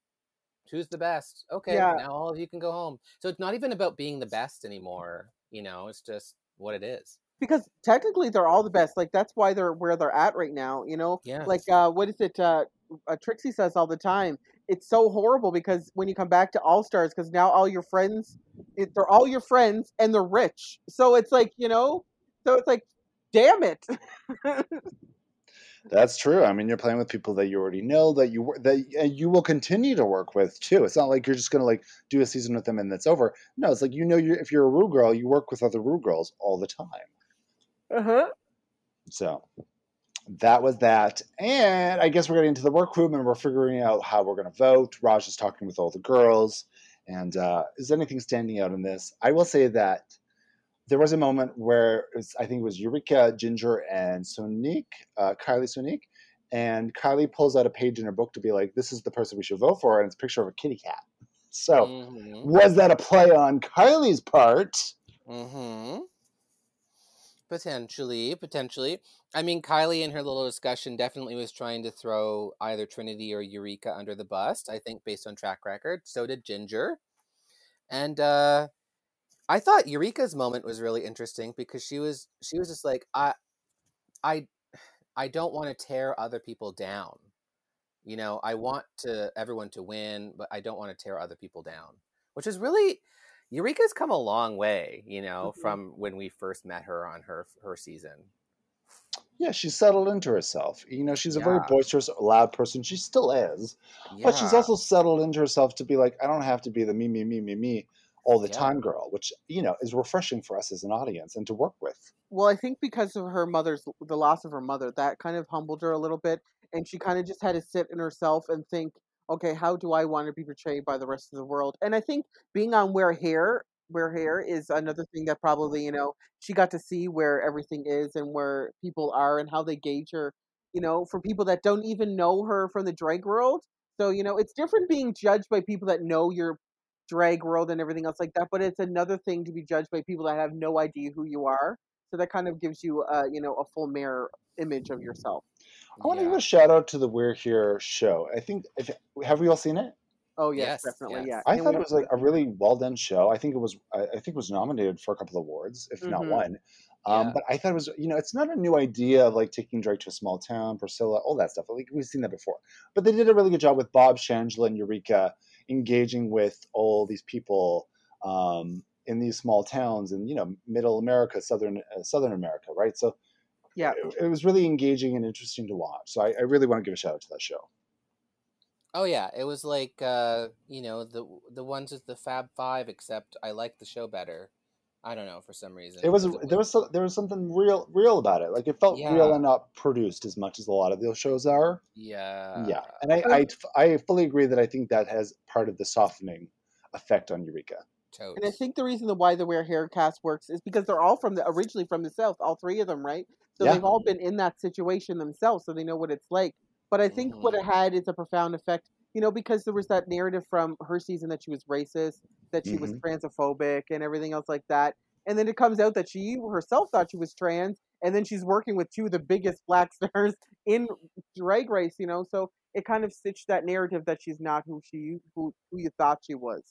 Choose the best." Okay, Yeah. now all of you can go home. So it's not even about being the best anymore. You know, it's just what it is. because technically they're all the best. Like that's why they're where they're at right now. You know, Yeah. like uh, what is it? Uh, uh, Trixie says all the time. It's so horrible because when you come back to All Stars, because now all your friends, it, they're all your friends and they're rich. So it's like you know, so it's like, damn it. That's true. I mean, you're playing with people that you already know that you that and you will continue to work with too. It's not like you're just going to like do a season with them and that's over. No, it's like you know, you if you're a Rue girl, you work with other Rue girls all the time. uh huh. So that was that. And I guess we're getting into the workroom and we're figuring out how we're going to vote. Raj is talking with all the girls. And uh, is anything standing out in this? I will say that there was a moment where it was, I think it was Eureka, Ginger, and Sonique, uh, Kylie Sonique. And Kylie pulls out a page in her book to be like, this is the person we should vote for. And it's a picture of a kitty cat. So Mhm. was that a play on Kylie's part? Mm-hmm. Potentially, potentially. I mean, Kylie in her little discussion definitely was trying to throw either Trinity or Eureka under the bus. I think based on track record. So did Ginger, and uh, I thought Eureka's moment was really interesting because she was she was just like I, I, I don't want to tear other people down. You know, I want to everyone to win, but I don't want to tear other people down. Which is really Eureka's come a long way, you know, Mhm. from when we first met her on her her season. Yeah, she's settled into herself. You know, she's a very boisterous, loud person. She still is. But she's also settled into herself to be like, I don't have to be the me, me, me, me, me all the Yeah. time girl, which, you know, is refreshing for us as an audience and to work with. Well, I think because of her mother's the loss of her mother, that kind of humbled her a little bit, and she kind of just had to sit in herself and think, okay, how do I want to be portrayed by the rest of the world? And I think being on We're Here, We're Here is another thing that probably you know she got to see where everything is and where people are and how they gauge her. You know, for people that don't even know her from the drag world, so you know it's different being judged by people that know your drag world and everything else like that. But it's another thing to be judged by people that have no idea who you are. So that kind of gives you, uh, you know, a full mirror image of yourself. I want to Yeah. give a shout out to the We're Here show. I think, if, have we all seen it? Oh yes, Yes, definitely, yes. yeah. I And thought it was like a really well done show. I think it was, I, I think it was nominated for a couple of awards, if not Mhm. one. Um, Yeah. But I thought it was, you know, it's not a new idea of like taking drag to a small town, Priscilla, all that stuff. Like we've seen that before. But they did a really good job with Bob, Shangela, and Eureka engaging with all these people um, in these small towns in, you know, Middle America, Southern uh, Southern America, right? So Yeah. it, it was really engaging and interesting to watch. So I, I really want to give a shout out to that show. Oh yeah, it was like uh, you know the the ones with the Fab Five, except I like the show better. I don't know for some reason. It was because there was so- there was something real real about it. Like it felt real and not produced as much as a lot of those shows are. yeah yeah, and I, I I fully agree that I think that has part of the softening effect on Eureka. totes. and I think the reason the why the We're Here cast works is because they're all from the originally from the south, all three of them, right? So Yeah. they've all been in that situation themselves, so they know what it's like. But I think what it Mhm. had is a profound effect, you know, because there was that narrative from her season that she was racist, that she was Mhm. transphobic, and everything else like that. And then it comes out that she herself thought she was trans, and then she's working with two of the biggest black stars in drag race, you know. So it kind of stitched that narrative that she's not who she who who you thought she was.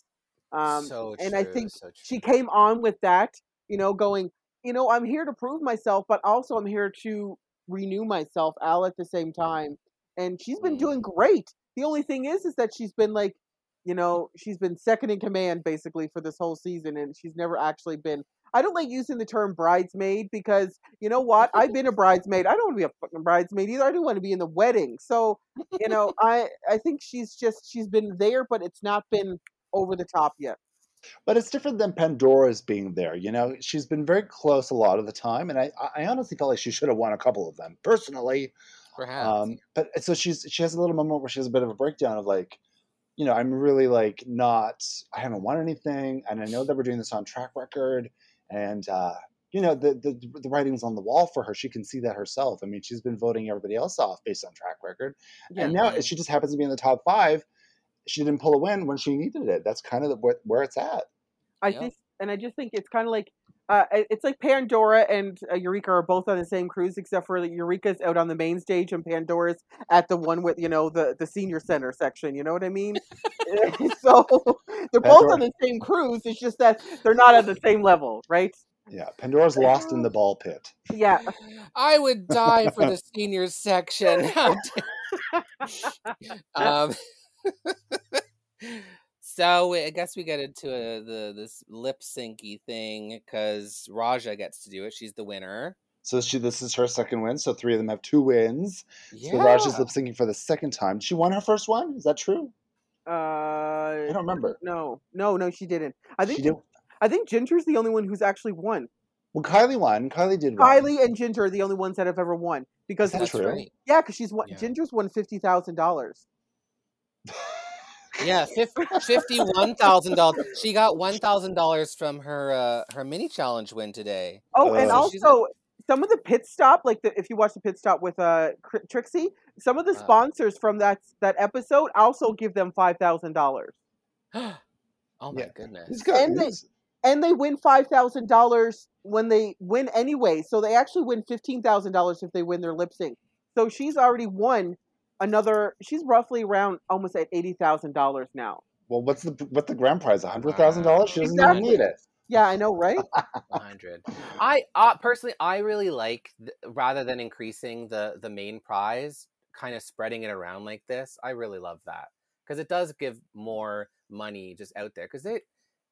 Um, so and I think so she came on with that, you know, going, you know, I'm here to prove myself, but also I'm here to renew myself all at the same time. And she's been Mm. doing great. The only thing is, is that she's been like, you know, she's been second in command basically for this whole season, and she's never actually been. I don't like using the term bridesmaid because you know what? I've been a bridesmaid. I don't want to be a fucking bridesmaid either. I don't want to be in the wedding. So, you know, I I think she's just she's been there, but it's not been over the top yet. But it's different than Pandora's being there. You know, she's been very close a lot of the time, and I I honestly felt like she should have won a couple of them personally. Perhaps. Um, but so she's she has a little moment where she has a bit of a breakdown of like, you know, I'm really like not. I haven't won anything, and I know that we're doing this on track record, and uh, you know, the, the the writing's on the wall for her. She can see that herself. I mean, she's been voting everybody else off based on track record, Yeah. and now she just happens to be in the top five. She didn't pull a win when she needed it. That's kind of the, where, where it's at. I Yep. think, and I just think it's kind of like, uh, it's like Pandora and uh, Eureka are both on the same cruise, except for like, Eureka's out on the main stage and Pandora's at the one with you know the the senior center section. You know what I mean? so they're both on the same cruise. It's just that they're not at the same level, right? Yeah, Pandora's lost in the ball pit. Yeah. I would die for the seniors section. Um, so I guess we get into uh the this lip syncy thing because Raja gets to do it. She's the winner. So she this is her second win. So three of them have two wins. Yeah. So Raja's lip syncing for the second time. She won her first one. Is that true? Uh, I don't remember. no, no, no, she didn't. I think She did. I think Ginger's the only one who's actually won. Well, Kylie won. Kylie did win. Kylie and Ginger are the only ones that have ever won because That's true? right. yeah, because she's won. Yeah. Ginger's won fifty thousand dollars. Yeah, fif- fifty-one thousand dollars. She got one thousand dollars from her uh, her mini challenge win today. Oh, and Uh, she's also some of the pit stop, like the, if you watch the pit stop with uh Trixie, some of the Uh. sponsors from that that episode also give them five thousand dollars, oh my Yeah. goodness! Got. And they- and they win five thousand dollars when they win anyway. So they actually win fifteen thousand dollars if they win their lip sync. So she's already won another. She's roughly around almost at eighty thousand dollars now. well, what's the what's the grand prize? A hundred thousand dollars? She doesn't even Exactly. need it. Yeah, I know, right? 100 i uh, personally i really like th- rather than increasing the the main prize kind of spreading it around like this i really love that because it does give more money just out there because it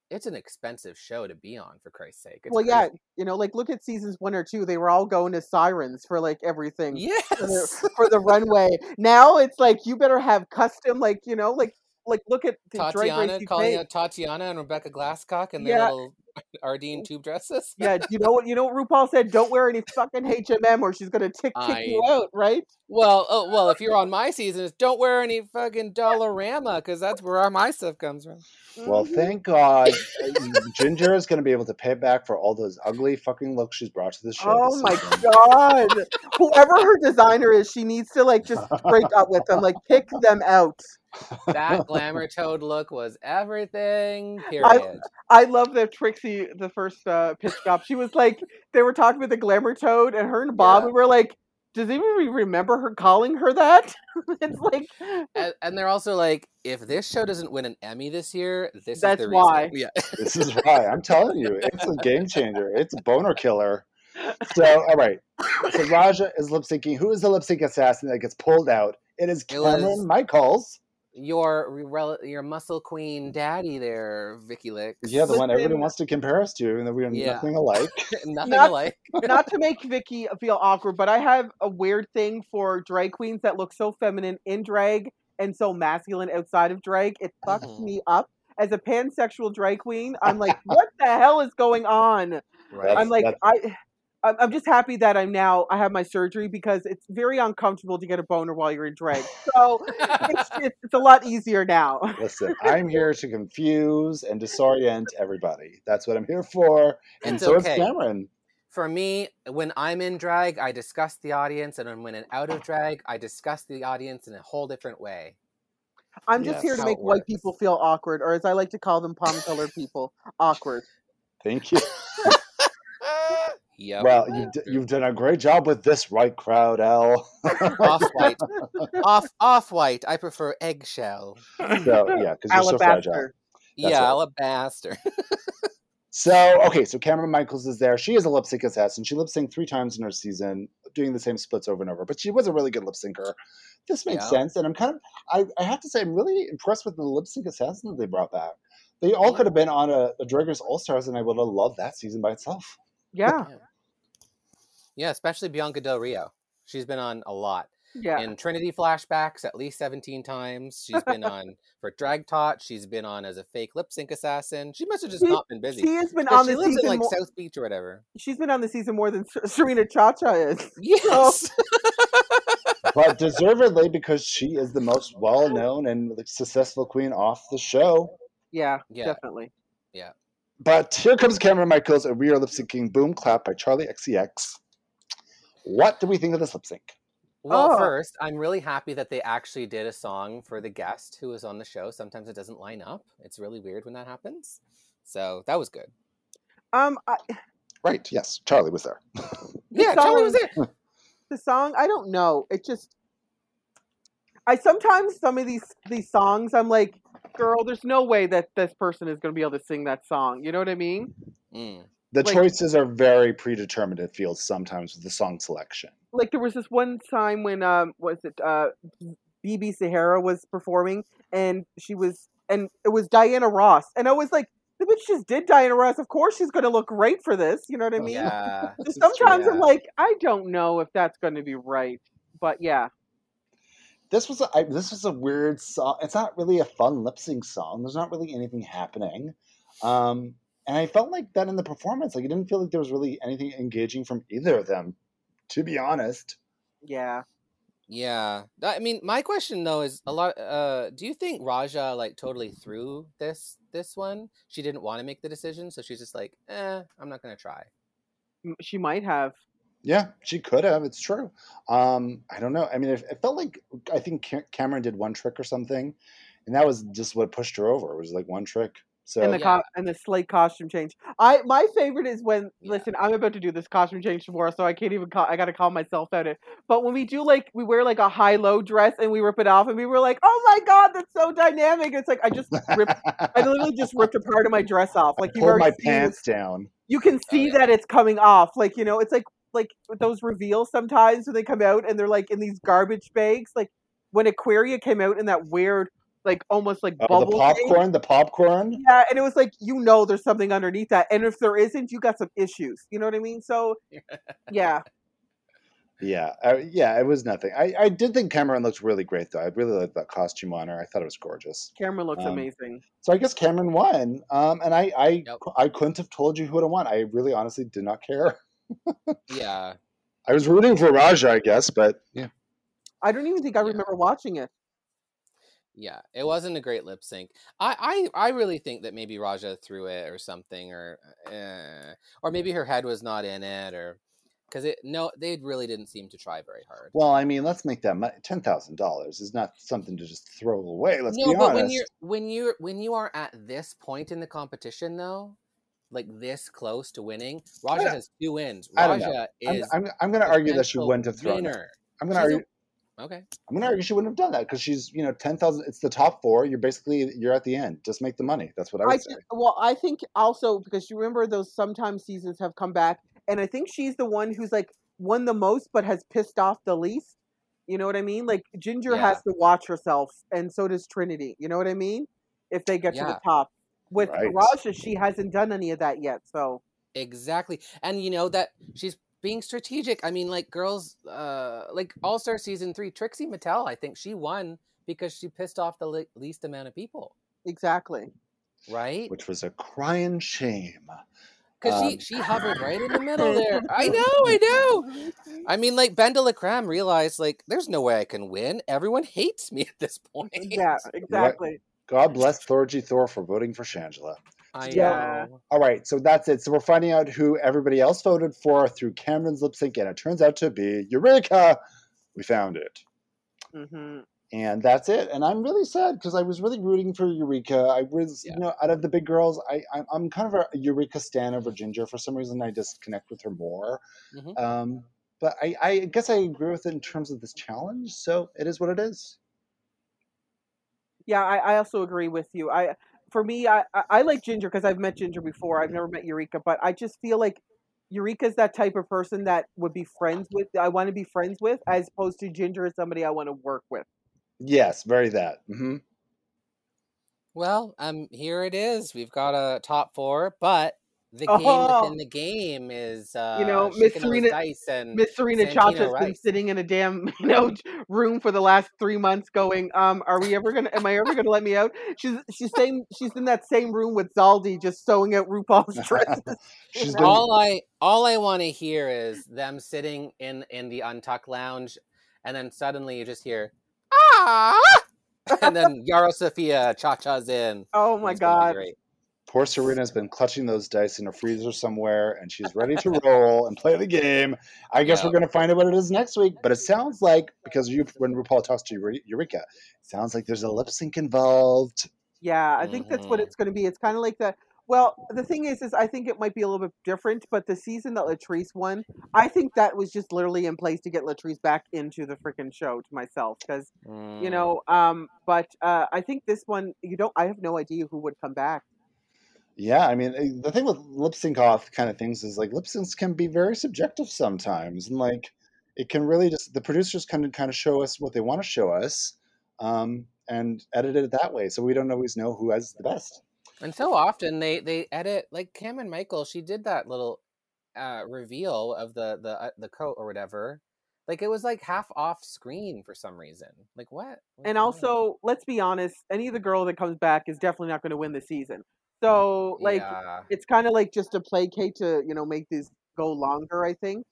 it's an expensive show to be on for christ's sake it's well, yeah, you know, like look at seasons one or two. They were all going as sirens for like everything. for the, yes for the runway. Now it's like you better have custom, like you know, like like look at the tatiana calling UK. out tatiana and rebecca glasscock in their Yeah. little Ardene tube dresses Yeah, you know what? You know what RuPaul said? Don't wear any fucking HMM, or she's gonna tick kick you out, right? well oh well if you're on my seasons don't wear any fucking dollarama because that's where our my stuff comes from Well, Mhm. thank God, uh, Ginger is going to be able to pay back for all those ugly fucking looks she's brought to the show. Oh my god! Whoever her designer is, she needs to like just break up with them, like pick them out. That glamour toad look was everything. Period. I love that Trixie, the first uh, pit stop. She was like, they were talking with the glamour toad, and her and Bob Yeah. were like, does anybody remember her calling her that? it's like, and, and they're also like, if this show doesn't win an Emmy this year, this That's is the why. reason. Yeah. This is why I'm telling you, it's a game changer. It's a boner killer. So, all right. So Raja is lip syncing. Who is the lip sync assassin that gets pulled out? It is It Cameron was- Michaels. Your your muscle queen daddy there, Vicki Lix. Yeah, the one everybody wants to compare us to, and though we are Yeah. nothing alike. Nothing Not- alike. not to make Vicky feel awkward, but I have a weird thing for drag queens that look so feminine in drag and so masculine outside of drag. It fucks Mhm. me up. As a pansexual drag queen, I'm like, what the hell is going on? Right. I'm like, that's- I, I'm I'm just happy that I'm now I have my surgery because it's very uncomfortable to get a boner while you're in drag. So it's, it's, it's a lot easier now. Listen, I'm here to confuse and disorient everybody. That's what I'm here for. And It's so okay. is Cameron. For me, when I'm in drag, I discuss the audience, and when I'm out of drag, I discuss the audience in a whole different way. I'm just Yes. here to make white works. people feel awkward, or as I like to call them, palm colored people, awkward. Thank you. Yep. Well, you've, d- you've done a great job with this right crowd, Elle. off white. off off white. I prefer eggshell. so, yeah, because you're so fragile. That's yeah, right. alabaster. So, okay, so Cameron Michaels is there. She is a lip sync assassin. She lip synced three times in her season, doing the same splits over and over, but she was a really good lip syncer. This makes Yeah. sense. And I'm kind of, I, I have to say, I'm really impressed with the lip sync assassin that they brought back. They all could have been on a, a Drag Race All Stars, and I would have loved that season by itself. Yeah, Yeah, especially Bianca Del Rio. She's been on a lot. yeah. In Trinity flashbacks, at least 17 times. She's been on for Drag Tot. She's been on as a fake lip sync assassin. She must have just She- not been busy. She has been 'Cause on she the lives season. in like more, South Beach or whatever. She's been on the season more than Serena ChaCha is. Yes. but deservedly because she is the most well-known and successful queen off the show. Yeah, Yeah. definitely. Yeah. But here comes Cameron Michaels, and we are lip syncing "Boom Clap" by Charli XCX. What do we think of this lip sync? Well, Oh. first, I'm really happy that they actually did a song for the guest who was on the show. Sometimes it doesn't line up. It's really weird when that happens. So that was good. Um, I, Right? Yes, Charli was there. Yeah, Charli was there. the song, I don't know. It just, I sometimes some of these these songs, I'm like, girl, there's no way that this person is going to be able to sing that song. You know what I mean? Mm. The Like- choices are very predetermined. It feels sometimes with the song selection. Like there was this one time when um was it uh BeBe Zahara was performing and she was and it was Diana Ross and I was like the bitch just did Diana Ross of course she's going to look great for this you know what I mean Yeah. So sometimes I'm like I don't know if that's going to be right but yeah This was a, I, this was a weird song. It's not really a fun lip sync song. There's not really anything happening, um, and I felt like that in the performance. Like it didn't feel like there was really anything engaging from either of them. To be honest, yeah Yeah. I mean, my question though is a lot uh do you think Raja like totally threw this this one? She didn't want to make the decision, so she's just like, "Eh, I'm not going to try." She might have yeah, she could have. It's true. Um, I don't know. I mean, it, it felt like I think Cameron did one trick or something, and that was just what pushed her over. It was like one trick. So and the Yeah. co- and the slate costume change. I my favorite is when Yeah. listen, I'm about to do this costume change tomorrow, so I can't even call. I got to call myself out it. But when we do like we wear like a high low dress and we rip it off, and we were like, oh my god, that's so dynamic. It's like I just ripped. I literally just ripped a part of my dress off. Like I you my pants down. You can oh, see yeah. that it's coming off. Like you know, it's like like with those reveals sometimes when they come out and they're like in these garbage bags. Like when Aquaria came out in that weird, like almost like Oh, bubble the thing. popcorn, the popcorn. Yeah, and it was like you know there's something underneath that, and if there isn't, you got some issues. You know what I mean? So, yeah, Yeah, uh, yeah, it was nothing. I, I did think Cameron looked really great though. I really liked that costume on her. I thought it was gorgeous. Cameron looks Um, amazing. So I guess Cameron won. Um, and I I, Yep. I couldn't have told you who would have won. I really honestly did not care. Yeah. I was rooting for Raja, I guess, but yeah. I don't even think I yeah. remember watching it. Yeah, it wasn't a great lip sync. I, I, I really think that maybe Raja threw it or something, or uh, or maybe her head was not in it, or because it no, they really didn't seem to try very hard. Well, I mean, let's make that money. Ten thousand dollars is not something to just throw away. Let's no, be but honest. when you're when you're when you are at this point in the competition, though, like this close to winning, Raja has two wins. I don't know. Raja I'm, is I'm, I'm going to argue that she wouldn't have it. winner. I'm going to argue. Okay. I'm going to argue she wouldn't have done that because she's, you know, ten thousand. It's the top four. You're basically you're at the end. Just make the money. That's what I would I say. thi- well, I think also because you remember those sometimes seasons have come back, and I think she's the one who's like won the most but has pissed off the least. You know what I mean? Like Ginger Yeah. has to watch herself, and so does Trinity. You know what I mean? If they get to the top. With Right. Raja, she hasn't done any of that yet. So Exactly. And you know that she's being strategic. I mean, like girls, uh, like All Star season three, Trixie Mattel, I think she won because she pissed off the le- least amount of people, exactly. right? Which was a crying shame. Because um, she she hovered right in the middle there. I know, I know. I mean, like BenDeLaCreme realized, like, there's no way I can win. Everyone hates me at this point. Yeah, exactly. God bless Thorgy Thor for voting for Shangela. I Yeah. know. All right, so that's it. So we're finding out who everybody else voted for through Cameron's lip sync, and it turns out to be Eureka. We found it. hmm And that's it. And I'm really sad because I was really rooting for Eureka. I was, Yeah. you know, out of the big girls, I, I'm, I'm kind of a Eureka stan over Ginger. For some reason, I just connect with her more. Mhm. Um, but I, I guess I agree with it in terms of this challenge. So it is what it is. Yeah, I, I also agree with you. I for me, I I, I like Ginger because I've met Ginger before. I've never met Eureka, but I just feel like Eureka's that type of person that would be friends with. I want to be friends with, as opposed to Ginger is somebody I want to work with. Yes, very that. Mm-hmm. Well, um, here it is. We've got a top four, but the game Oh. within the game is uh, You know, Miss shaking Serena- dice and Miss Serena Santino Chacha's been sitting in a damn you know room for the last three months, going, um, "Are we ever gonna? Am I ever gonna let me out?" She's she's saying she's in that same room with Zaldy, just sewing out RuPaul's dresses. She's know? been all I all I want to hear is them sitting in in the Untuck Lounge and then suddenly you just hear ah, and then Yara Sofia cha cha's in. Oh my It's gonna god. Great. Poor Serena's been clutching those dice in a freezer somewhere, and she's ready to roll and play the game. I guess Yeah. we're going to find out what it is next week. But it sounds like because you, when RuPaul talks to Eure- Eureka, it sounds like there's a lip sync involved. Yeah, I think that's what Mhm. it's going to be. It's kind of like the. Well, the thing is, is I think it might be a little bit different. But the season that Latrice won, I think that was just literally in place to get Latrice back into the freaking show to myself, because you Mm. know. Um, but uh, I think this one, you don't. I have no idea who would come back. Yeah, I mean, eh, the thing with lip sync off kind of things is like lip syncs can be very subjective sometimes, and like it can really just the producers kind of kind of show us what they want to show us, um, and edit it that way, so we don't always know who has the best. And so often they they edit like Cameron Michael. She did that little uh, reveal of the the uh, the coat or whatever. Like it was like half off screen for some reason. Like what? What's And going on? also, let's be honest, any of the girl that comes back is definitely not going to win the season. So, like, yeah, it's kind of like just to placate to you know make these go longer. I think.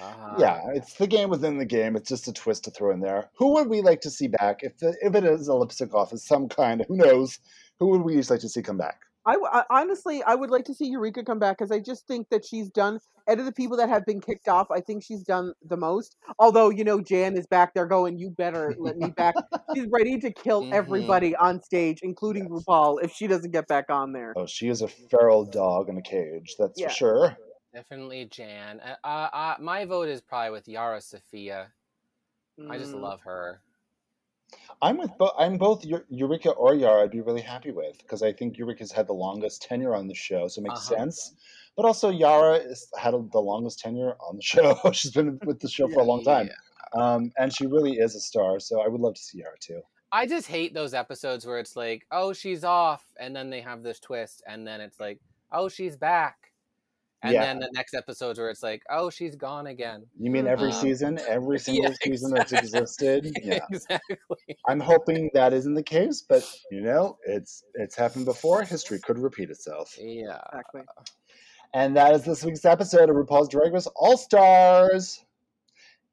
uh-huh. Yeah, it's the game within the game. It's just a twist to throw in there. Who would we like to see back if the, if it is a lip sync off of some kind? Who knows? Who would we each like to see come back? I, w- I- honestly, I would like to see Eureka come back because I just think that she's done. Out of the people that have been kicked off, I think she's done the most. Although you know, Jan is back there going, "You better let me back." she's ready to kill Mhm. everybody on stage, including Yes. RuPaul, if she doesn't get back on there. Oh, she is a feral dog in a cage. That's Yeah. for sure. definitely Jan. Uh, uh, uh, my vote is probably with Yara Sofia. I just Mm. love her. I'm with both. I'm both Eu- Eureka or Yara. I'd be really happy with because I think Eureka's had the longest tenure on the show, so it makes Uh-huh. sense. But also, Yara has had the longest tenure on the show. She's been with the show for a long time, Yeah. um, and she really is a star. So I would love to see Yara too. I just hate those episodes where it's like, oh, she's off, and then they have this twist, and then it's like, oh, she's back, and Yeah. then the next episodes where it's like, oh, she's gone again. You mean every Um, season, every single yeah, season that's existed? Yeah. exactly. I'm hoping that isn't the case, but you know, it's it's happened before. History could repeat itself. Yeah. Exactly. And that is this week's episode of RuPaul's Drag Race All Stars.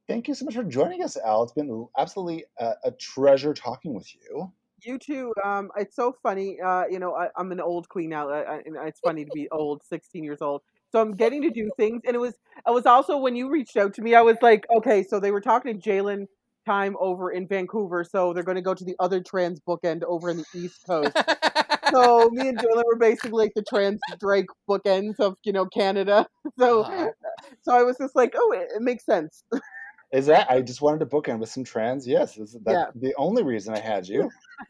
Thank you so much for joining us, Elle. It's been absolutely a, a treasure talking with you. You too. Um, it's so funny. Uh, you know, I, I'm an old queen now. I, I, and it's funny to be old, 16 years old. So I'm getting to do things, and it was. I was also when you reached out to me, I was like, okay, so they were talking to Jaylene Tyme over in Vancouver, so they're going to go to the other trans bookend over in the East Coast. so me and Jaylene were basically like the trans Drake bookends of you know Canada. So Uh-huh. so I was just like, oh, it, it makes sense. Is that I just wanted to bookend with some trans? Yes, that's Yeah. the only reason I had you.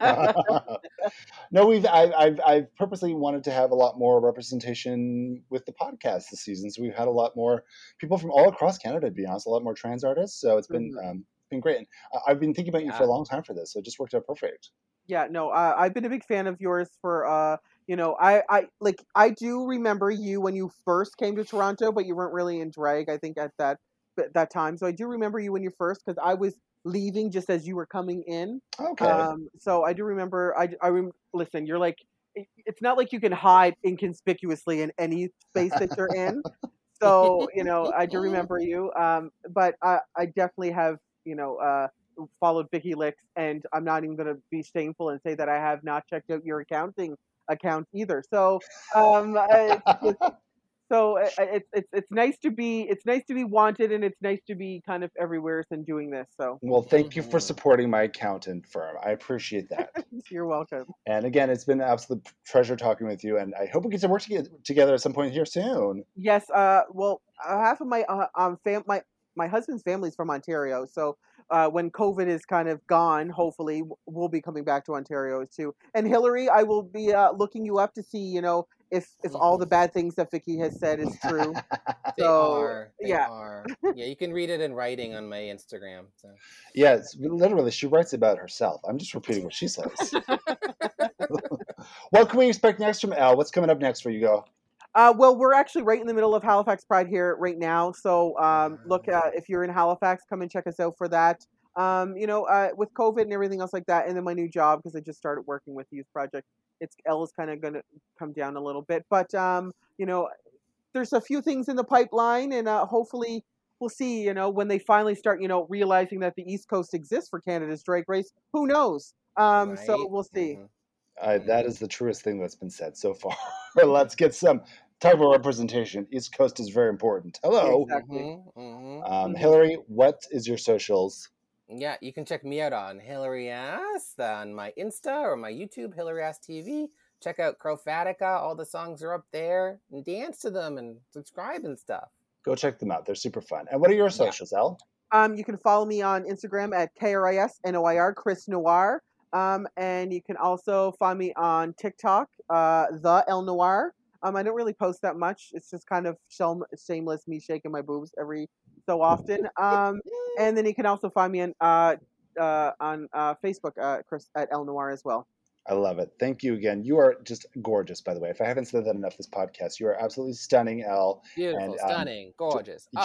no, we've I, I've I've purposely wanted to have a lot more representation with the podcast this season. So we've had a lot more people from all across Canada. To be honest, a lot more trans artists. So it's been um, been great. And I- I've been thinking about you for a long time for this. So it just worked out perfect. Yeah, no, uh, I've been a big fan of yours for uh, you know, I I like I do remember you when you first came to Toronto, but you weren't really in drag. I think at that at that time. So I do remember you when you first because I was leaving just as you were coming in. Okay. Um, so I do remember. I I rem- listen. You're like, it's not like you can hide inconspicuously in any space that you're in. So you know, I do remember you. Um, but I I definitely have you know uh followed Vicki Lix, and I'm not even going to be shameful and say that I have not checked out your accounting account either. So um, I- it's, it's- so I- I- it's it's it's nice to be it's nice to be wanted, and it's nice to be kind of everywhere and doing this. So well, thank you for Mhm. supporting my accountant firm. I appreciate that. you're welcome. and again, it's been an absolute treasure talking with you. And I hope we get to work toge- together at some point here soon. Yes. Uh. Well, uh, half of my uh, um fam my my husband's family's from Ontario, so uh, when COVID is kind of gone, hopefully we'll be coming back to Ontario too. And Hillary, I will be uh, looking you up to see, you know, if if all the bad things that Vicki has said is true. They So, are. They yeah. are. Yeah, you can read it in writing on my Instagram. So. Yes, literally, she writes about herself. I'm just repeating what she says. what can we expect next from Elle? What's coming up next for you, go? Uh, well, we're actually right in the middle of Halifax Pride here right now. So um, look, uh, if you're in Halifax, come and check us out for that. Um, you know, uh, with COVID and everything else like that, and then my new job because I just started working with Youth Project. It's L is kind of going to come down a little bit, but um, you know, there's a few things in the pipeline, and uh, hopefully, we'll see. You know, when they finally start, you know, realizing that the East Coast exists for Canada's drag race, who knows? Um, so we'll see. Mhm. Uh, that is the truest thing that's been said so far. Let's get some talk about representation. East Coast is very important. Hello, Exactly. Mhm, mhm. um, Mhm. Hillary. What is your socials? Yeah, you can check me out on Hillary Ass on my Insta or my YouTube, Hillary Ass TV. Check out Crofatica. All the songs are up there. And dance to them and subscribe and stuff. Go check them out. They're super fun. And what are your socials, Elle? Um, you can follow me on Instagram at KRISNOIR, Chris Noir. Um, and you can also find me on TikTok, uh, The Elle Noir. Um, I don't really post that much. It's just kind of shame- shameless me shaking my boobs every so often. Um, and then you can also find me on uh, uh, on uh, Facebook, uh, Chris at Elle Noir as well. I love it. Thank you again. You are just gorgeous, by the way. If I haven't said that enough this podcast, you are absolutely stunning, El. Beautiful, And, um, stunning, gorgeous.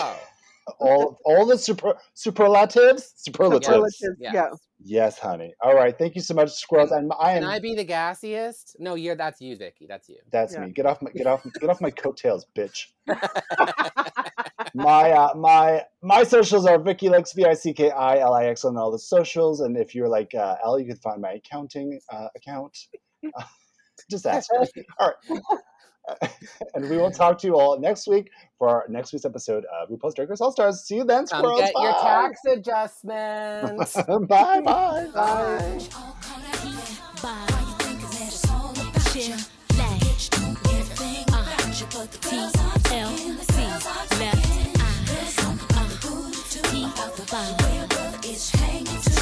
Oh, All all the super superlatives, superlatives. Superlatives, yes. yeah. Yes, honey. All right. Thank you so much, squirrels. And I am. Can I be the gassiest? No, you're that's you, Vicki. That's you. That's Yeah. me. Get off my get off get off my coattails, bitch. my uh, my my socials are Vicki Lix V I C K I L I X on all the socials, and if you're like uh, Elle, you can find my accounting uh, account. just ask. me. All right. and we will talk to you all next week for our next week's episode of RuPaul's Drag Race All Stars. See you then, Come squirrels. get your Bye. tax adjustments. bye bye. Bye.